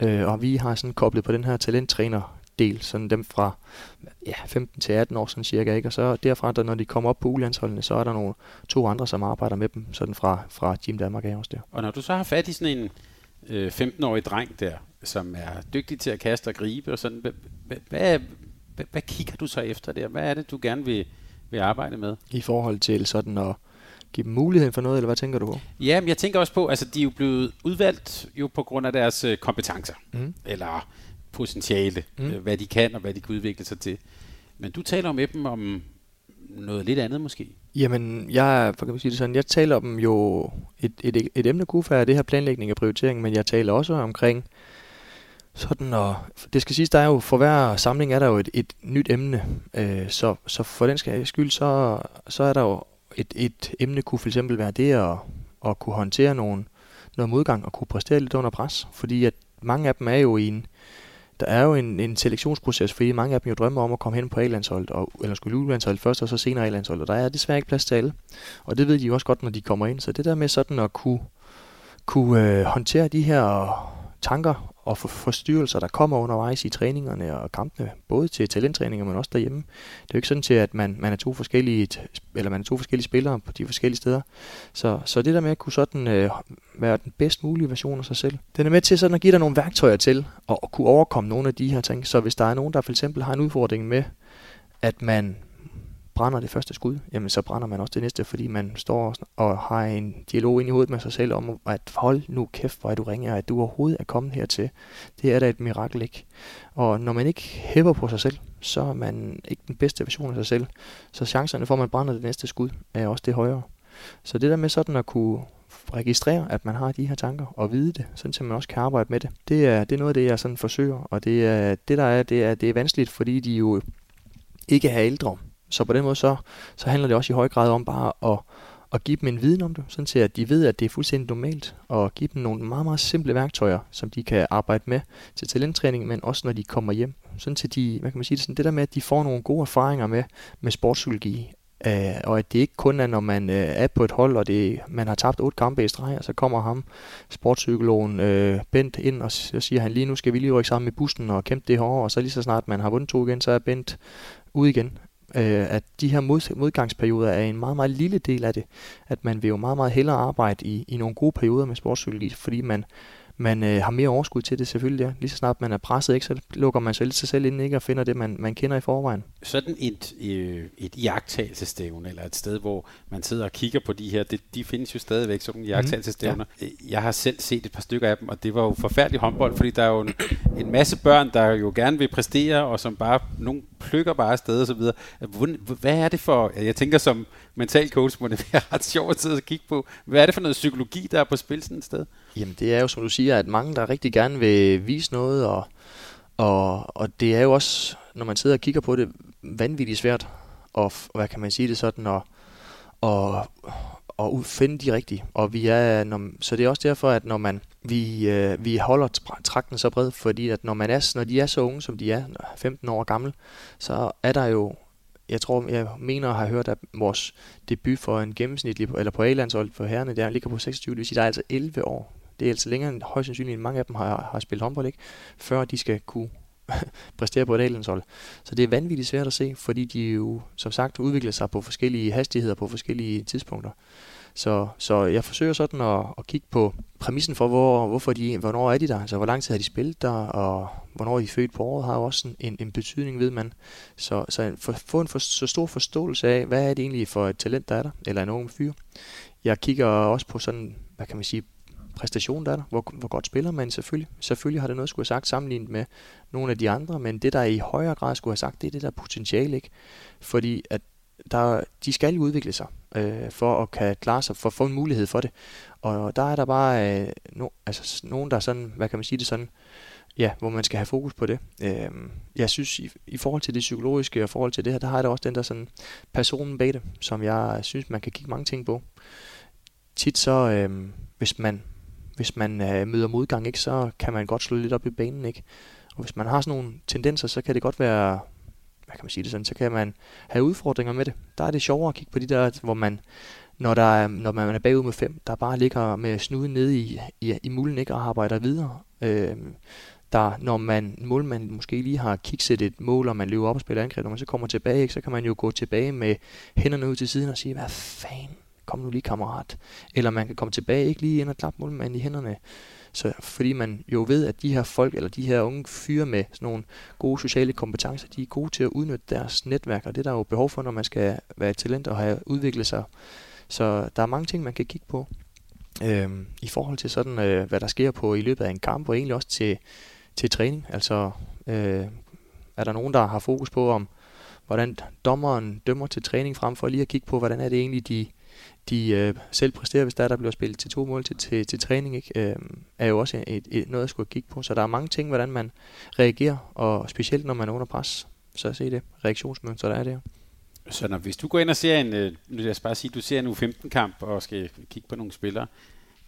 øh, og vi har sådan koblet på den her talenttræner del, sådan dem fra ja, 15 til 18 år sådan cirka, ikke? og så derfra, der, når de kommer op på ulandsholdene, så er der nogle to andre, som arbejder med dem, sådan fra, fra Team Danmark af også der. Og når du så har fat i sådan en øh, 15-årig dreng der, som er dygtig til at kaste og gribe, og sådan, hvad, hvad, hvad, hvad kigger du så efter der? Hvad er det, du gerne vil, vil arbejde med? I forhold til sådan at give dem muligheden for noget, eller hvad tænker du på? Ja, men jeg tænker også på, altså de er jo blevet udvalgt jo på grund af deres øh, kompetencer, mm. eller potentiale, mm. øh, hvad de kan og hvad de kan udvikle sig til. Men du taler med dem om noget lidt andet måske? Jamen, jeg, for kan man sige det sådan, jeg taler om jo, et, et, et emne kunne være det her planlægning og prioritering, men jeg taler også omkring sådan, og det skal siges, der er jo, for hver samling er der jo et, et nyt emne, øh, så, så for den skal skyld, så, så er der jo et, et emne kunne for eksempel være det at, at kunne håndtere nogen, noget modgang og kunne præstere lidt under pres, fordi at mange af dem er jo i en, der er jo en, en selektionsproces, fordi mange af dem jo drømmer om at komme hen på A-landsholdet, og, eller skulle u først, og så senere A-landsholdet, og der er desværre ikke plads til alle. Og det ved de jo også godt, når de kommer ind. Så det der med sådan at kunne, kunne øh, håndtere de her tanker og for forstyrrelser, der kommer undervejs i træningerne og kampene, både til talenttræninger, men også derhjemme. Det er jo ikke sådan til, at man, man er to forskellige, eller man er to forskellige spillere på de forskellige steder. Så, så det der med at kunne sådan øh, være den bedst mulige version af sig selv, den er med til sådan at give dig nogle værktøjer til at, at kunne overkomme nogle af de her ting. Så hvis der er nogen, der for eksempel har en udfordring med, at man brænder det første skud, jamen så brænder man også det næste, fordi man står og har en dialog ind i hovedet med sig selv om, at hold nu kæft, hvor er du ringer, at du overhovedet er kommet hertil. Det er da et mirakel, ikke? Og når man ikke hæver på sig selv, så er man ikke den bedste version af sig selv. Så chancerne for, at man brænder det næste skud, er også det højere. Så det der med sådan at kunne registrere, at man har de her tanker, og vide det, sådan at man også kan arbejde med det, det er, det er noget af det, jeg sådan forsøger. Og det, er, det der er, det er, det er vanskeligt, fordi de jo ikke er ældre. Så på den måde, så, så handler det også i høj grad om bare at, at give dem en viden om det, sådan til at de ved, at det er fuldstændig normalt, og give dem nogle meget, meget simple værktøjer, som de kan arbejde med til talenttræning, men også når de kommer hjem. Sådan til de, hvad kan man sige, det, sådan, det der med, at de får nogle gode erfaringer med, med sportspsykologi, Uh, og at det ikke kun er, når man uh, er på et hold, og det, man har tabt otte kampe i streg, og så kommer ham, sportspsykologen uh, Bent ind, og så siger han lige nu skal vi lige rykke sammen med bussen og kæmpe det hårde, og så lige så snart man har vundet to igen, så er Bent ude igen øh, at de her mod, modgangsperioder er en meget, meget lille del af det. At man vil jo meget, meget hellere arbejde i, i nogle gode perioder med sportspsykologi, fordi man, man øh, har mere overskud til det selvfølgelig. Ja. Lige så snart man er presset, ikke, så lukker man sig sig selv ind ikke, og finder det, man, man kender i forvejen. Sådan et, øh, et jagttagelsestævne, eller et sted, hvor man sidder og kigger på de her, det, de findes jo stadigvæk, sådan jagttagelsestævner. Mm, ja. Jeg har selv set et par stykker af dem, og det var jo forfærdelig håndbold, fordi der er jo en, en masse børn, der jo gerne vil præstere, og som bare, nogle plukker bare afsted og så videre. Hvad er det for, jeg tænker som mental coach, må det være ret sjovt at sidde og kigge på. Hvad er det for noget psykologi, der er på spil sådan et sted? Jamen det er jo, som du siger, at mange, der rigtig gerne vil vise noget, og, og, og det er jo også, når man sidder og kigger på det, vanvittigt svært, og hvad kan man sige det sådan, og, og, og finde de rigtige. Og vi er, når, så det er også derfor, at når man, vi, øh, vi holder trakten så bred, fordi at når, man er, når de er så unge, som de er, 15 år gamle, så er der jo jeg tror, jeg mener at have hørt, at vores debut for en gennemsnitlig, eller på A-landshold for herrene, der ligger på 26, det vil sige, der er altså 11 år det er altså længere end højst sandsynligt, end mange af dem har, har spillet håndbold, ikke? før de skal kunne præstere på et hold. Så det er vanvittigt svært at se, fordi de jo som sagt udvikler sig på forskellige hastigheder på forskellige tidspunkter. Så, så jeg forsøger sådan at, at kigge på præmissen for, hvor, hvorfor de, hvornår er de der, altså hvor lang tid har de spillet der, og hvornår er de født på året, har jo også en, en betydning, ved man. Så, så for, få en for, så stor forståelse af, hvad er det egentlig for et talent, der er der, eller en ung fyr. Jeg kigger også på sådan, hvad kan man sige, præstation der er der, hvor, hvor godt spiller man selvfølgelig. Selvfølgelig har det noget skulle have sagt sammenlignet med nogle af de andre, men det der i højere grad skulle have sagt, det er det der potentiale, ikke? Fordi at der, de skal jo udvikle sig øh, for at kan klare sig, for at få en mulighed for det. Og der er der bare øh, no, altså, nogen, der er sådan, hvad kan man sige det sådan, ja, hvor man skal have fokus på det. Øh, jeg synes, i, i forhold til det psykologiske og i forhold til det her, der har jeg da også den der sådan personen bag det, som jeg synes, man kan kigge mange ting på. Tit så, øh, hvis man, hvis man øh, møder modgang, ikke, så kan man godt slå lidt op i banen. Ikke? Og hvis man har sådan nogle tendenser, så kan det godt være hvad kan man sige det sådan, så kan man have udfordringer med det. Der er det sjovere at kigge på de der, hvor man, når, der er, når man er bagud med fem, der bare ligger med snuden nede i, i, i mulden ikke, og arbejder videre. Øh, der, når man, målmanden måske lige har kikset et mål, og man løber op og spiller angreb, og man så kommer tilbage, ikke, så kan man jo gå tilbage med hænderne ud til siden og sige, hvad fanden, kom nu lige kammerat. Eller man kan komme tilbage, ikke lige ind og klappe målmanden i hænderne. Så fordi man jo ved, at de her folk, eller de her unge fyre med sådan nogle gode sociale kompetencer, de er gode til at udnytte deres netværk, og det der er der jo behov for, når man skal være et talent og have udviklet sig. Så der er mange ting, man kan kigge på øhm, i forhold til sådan, øh, hvad der sker på i løbet af en kamp, og egentlig også til, til træning. Altså, øh, er der nogen, der har fokus på, om hvordan dommeren dømmer til træning, frem for lige at kigge på, hvordan er det egentlig, de de øh, selv præsterer, hvis der, der bliver spillet til to mål til, til, til træning, ikke? Øh, er jo også et, et, noget, jeg skulle kigge på. Så der er mange ting, hvordan man reagerer, og specielt når man er under pres. Så se det reaktionsmønster, der er der. Så når, hvis du går ind og ser en, øh, nu lad os bare sige, du ser en U15-kamp og skal kigge på nogle spillere,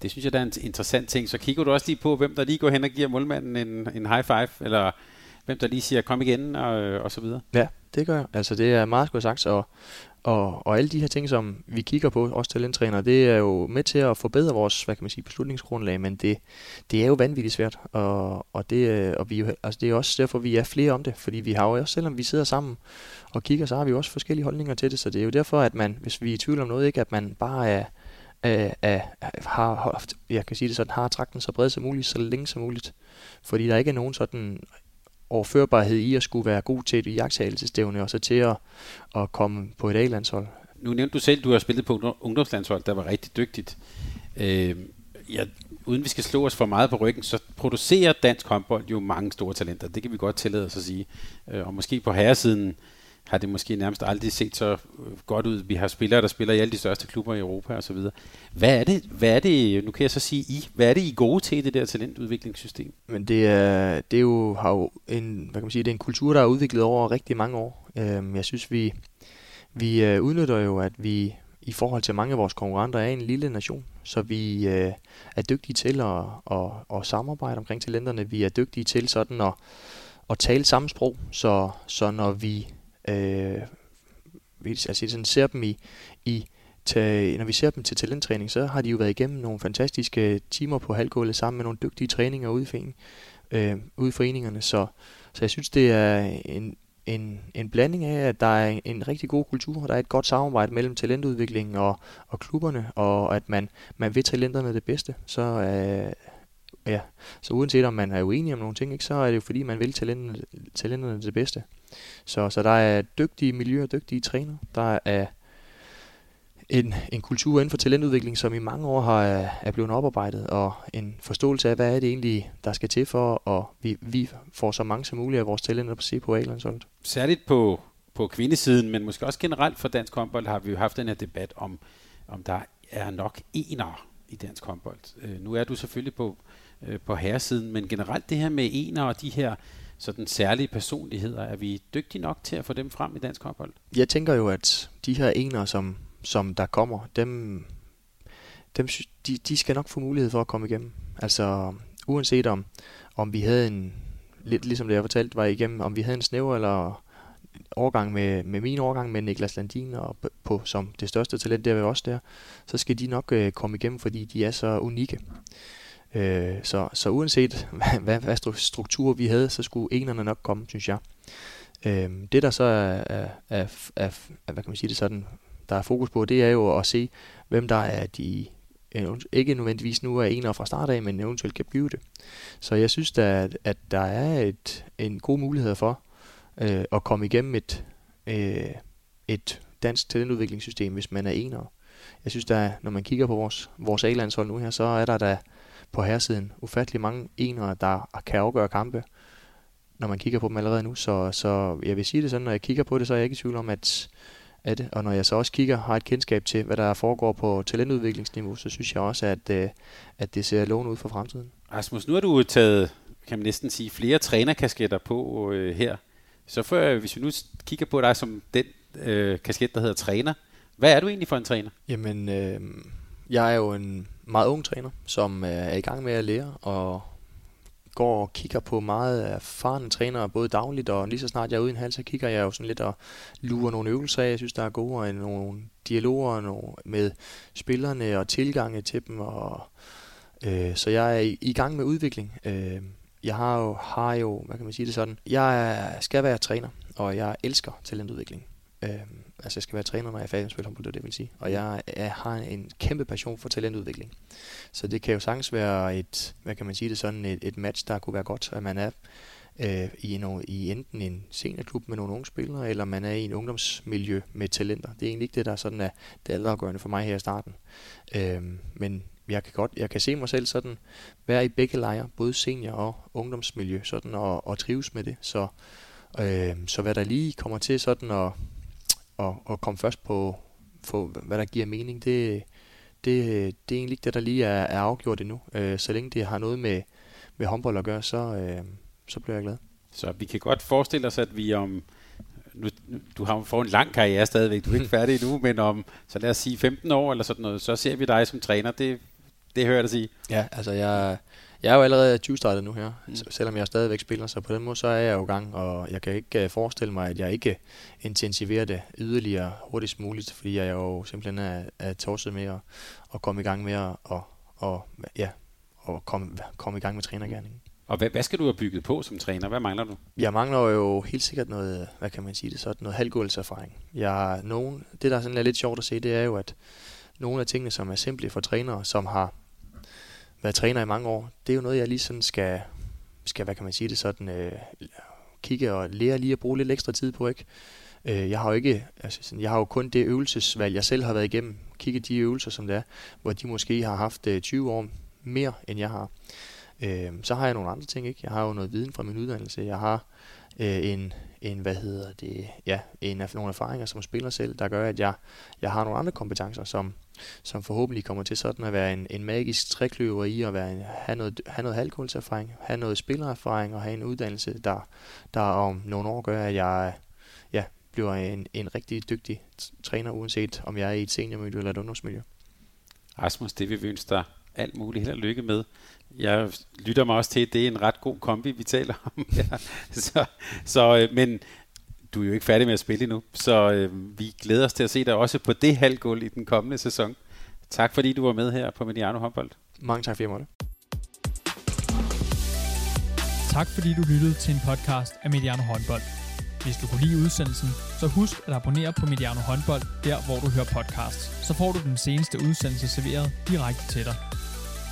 det synes jeg, der er en interessant ting. Så kigger du også lige på, hvem der lige går hen og giver målmanden en, en high five, eller hvem der lige siger, kom igen, og, øh, og så videre. Ja, det gør jeg. Altså, det er meget godt sagt, og, og, og alle de her ting, som vi kigger på, også talenttræner, det er jo med til at forbedre vores, hvad kan man sige, beslutningsgrundlag, men det, det er jo vanvittigt svært, og, og, det, øh, og vi, altså det er også derfor, vi er flere om det, fordi vi har jo også, selvom vi sidder sammen og kigger, så har vi jo også forskellige holdninger til det, så det er jo derfor, at man, hvis vi er i tvivl om noget, ikke, at man bare er, er, er, har haft, jeg kan sige det sådan, har trakten så bred som muligt, så længe som muligt. Fordi der ikke er nogen sådan overførbarhed i at skulle være god til et jagttagelsestævne, og så til at, at komme på et A-landshold. Nu nævnte du selv, at du har spillet på ungdomslandshold, der var rigtig dygtigt. Øh, ja, uden vi skal slå os for meget på ryggen, så producerer dansk håndbold jo mange store talenter. Det kan vi godt tillade os at sige. Øh, og måske på herresiden har det måske nærmest aldrig set så øh, godt ud. Vi har spillere, der spiller i alle de største klubber i Europa osv. Hvad er det, hvad er det, nu kan jeg så sige I, hvad er det I er gode til i det der talentudviklingssystem? Men det er, det er jo, har jo en, hvad kan man sige, det er en kultur, der er udviklet over rigtig mange år. Øhm, jeg synes, vi, vi øh, udnytter jo, at vi i forhold til mange af vores konkurrenter er en lille nation, så vi øh, er dygtige til at, at, at samarbejde omkring talenterne. Vi er dygtige til sådan at, at tale samme sprog, så, så når vi øh, altså sådan ser dem i, i til, når vi ser dem til talenttræning, så har de jo været igennem nogle fantastiske timer på halvgulvet sammen med nogle dygtige træninger ude i, forening, øh, ude i foreningerne. Så, så jeg synes, det er en, en, en blanding af, at der er en rigtig god kultur, og der er et godt samarbejde mellem talentudviklingen og, og klubberne, og at man, man vil talenterne det bedste. Så, øh, ja, så uanset om man er uenig om nogle ting, ikke, så er det jo fordi, man vil talenterne, talenterne det bedste. Så, så der er dygtige miljøer, dygtige træner. Der er en, en kultur inden for talentudvikling, som i mange år har, er blevet oparbejdet, og en forståelse af, hvad er det egentlig, der skal til for, at vi, vi får så mange som muligt af vores talenter på se på A-landsholdet. Særligt på, på kvindesiden, men måske også generelt for dansk håndbold, har vi jo haft den her debat om, om der er nok ener i dansk håndbold. Øh, nu er du selvfølgelig på, øh, på herresiden, men generelt det her med ener og de her sådan særlige personligheder, er vi dygtige nok til at få dem frem i dansk håndbold? Jeg tænker jo, at de her ener, som, som der kommer, dem, dem de, de skal nok få mulighed for at komme igennem. Altså uanset om, om vi havde en, lidt ligesom det jeg fortalte, var igennem, om vi havde en snæver eller overgang med, med min overgang med Niklas Landin og på, på som det største talent der ved os der, så skal de nok øh, komme igennem, fordi de er så unikke. Øh, så, så uanset hvad, hvad struktur vi havde, så skulle enerne nok komme, synes jeg. Øh, det der så er, er, er, er, hvad kan man sige det sådan, der er fokus på, det er jo at se, hvem der er de, ikke nødvendigvis nu er enere fra start af, men eventuelt kan blive det. Så jeg synes da, at, at der er et, en god mulighed for øh, at komme igennem et, øh, et dansk talentudviklingssystem, hvis man er enere. Jeg synes da, når man kigger på vores, vores A-landshold nu her, så er der da på herresiden ufattelig mange enere, der kan afgøre kampe, når man kigger på dem allerede nu. Så, så jeg vil sige det sådan, når jeg kigger på det, så er jeg ikke i tvivl om, at, at og når jeg så også kigger, har et kendskab til, hvad der foregår på talentudviklingsniveau, så synes jeg også, at, øh, at det ser lovende ud for fremtiden. Rasmus, nu har du taget, kan man næsten sige, flere trænerkasketter på øh, her. Så for, hvis vi nu kigger på dig som den øh, kasket, der hedder træner, hvad er du egentlig for en træner? Jamen, øh, jeg er jo en meget ung træner, som øh, er i gang med at lære, og går og kigger på meget erfarne trænere, både dagligt og lige så snart jeg er ude i en hal, så kigger jeg jo sådan lidt og lurer nogle øvelser af, jeg synes, der er gode, og nogle dialoger med spillerne og tilgange til dem. Og, øh, så jeg er i, i gang med udvikling. Øh, jeg har jo, har jo, hvad kan man sige det sådan, jeg skal være træner, og jeg elsker talentudvikling. Øh, altså jeg skal være træner, når jeg er færdig med spille håndbold, det, det vil sige. Og jeg, jeg har en kæmpe passion for talentudvikling. Så det kan jo sagtens være et, hvad kan man sige det sådan, et, et match, der kunne være godt, at man er øh, i, en, i enten en seniorklub med nogle unge spillere, eller man er i en ungdomsmiljø med talenter. Det er egentlig ikke det, der sådan er det altafgørende for mig her i starten. Øh, men jeg kan godt, jeg kan se mig selv sådan være i begge lejre, både senior og ungdomsmiljø, sådan og, og trives med det. Så, øh, så hvad der lige kommer til sådan at at, at komme først på, på, hvad der giver mening, det, det, det er egentlig ikke det, der lige er, er afgjort endnu. Øh, så længe det har noget med, med håndbold at gøre, så, øh, så bliver jeg glad. Så vi kan godt forestille os, at vi om... Nu, du har fået en lang karriere stadigvæk, du er ikke færdig endnu, men om, så lad os sige 15 år eller sådan noget, så ser vi dig som træner. Det, det hører jeg dig sige. Ja, altså jeg, jeg er jo allerede 20 startet nu her, mm. selvom jeg stadigvæk spiller, så på den måde så er jeg jo i gang, og jeg kan ikke uh, forestille mig, at jeg ikke intensiverer det yderligere hurtigst muligt, fordi jeg jo simpelthen er, er tosset med at, at komme i gang med at og, og, ja, og komme, komme i gang med trænergærningen. Og hvad, hvad skal du have bygget på som træner? Hvad mangler du? Jeg mangler jo helt sikkert noget, hvad kan man sige det, sådan noget halvgåldserfaring. Jeg, nogen, det, der sådan er lidt sjovt at se, det er jo, at nogle af tingene, som er simple for trænere, som har været træner i mange år, det er jo noget, jeg lige sådan skal, skal hvad kan man sige det sådan, øh, kigge og lære lige at bruge lidt ekstra tid på, ikke? Øh, jeg har jo ikke, altså sådan, jeg har jo kun det øvelsesvalg, jeg selv har været igennem, kigge de øvelser, som det er, hvor de måske har haft øh, 20 år mere, end jeg har. Øh, så har jeg nogle andre ting, ikke? Jeg har jo noget viden fra min uddannelse, jeg har øh, en, en, hvad hedder det, ja, en af nogle erfaringer som spiller selv, der gør, at jeg, jeg har nogle andre kompetencer, som, som forhåbentlig kommer til sådan at være en, en magisk trækløver i at være en, have noget, have noget halvkulserfaring, have noget spillererfaring og have en uddannelse, der, der om nogle år gør, at jeg ja, bliver en, en rigtig dygtig træner, uanset om jeg er i et seniormiljø eller et ungdomsmiljø. Rasmus, det vil vi ønske dig alt muligt held og lykke med. Jeg lytter mig også til, at det er en ret god kombi, vi taler om. så, så, øh, men du er jo ikke færdig med at spille endnu, så øh, vi glæder os til at se dig også på det halvgulv i den kommende sæson. Tak fordi du var med her på Mediano Håndbold. Mange tak for jeg Tak fordi du lyttede til en podcast af Mediano Håndbold. Hvis du kunne lide udsendelsen, så husk at abonnere på Mediano Håndbold, der hvor du hører podcasts. Så får du den seneste udsendelse serveret direkte til dig.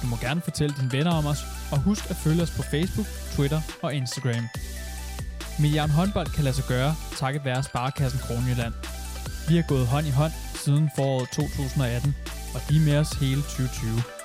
Du må gerne fortælle dine venner om os, og husk at følge os på Facebook, Twitter og Instagram. Mediano Håndbold kan lade sig gøre, takket være Sparkassen Kronjylland. Vi har gået hånd i hånd siden foråret 2018, og de er med os hele 2020.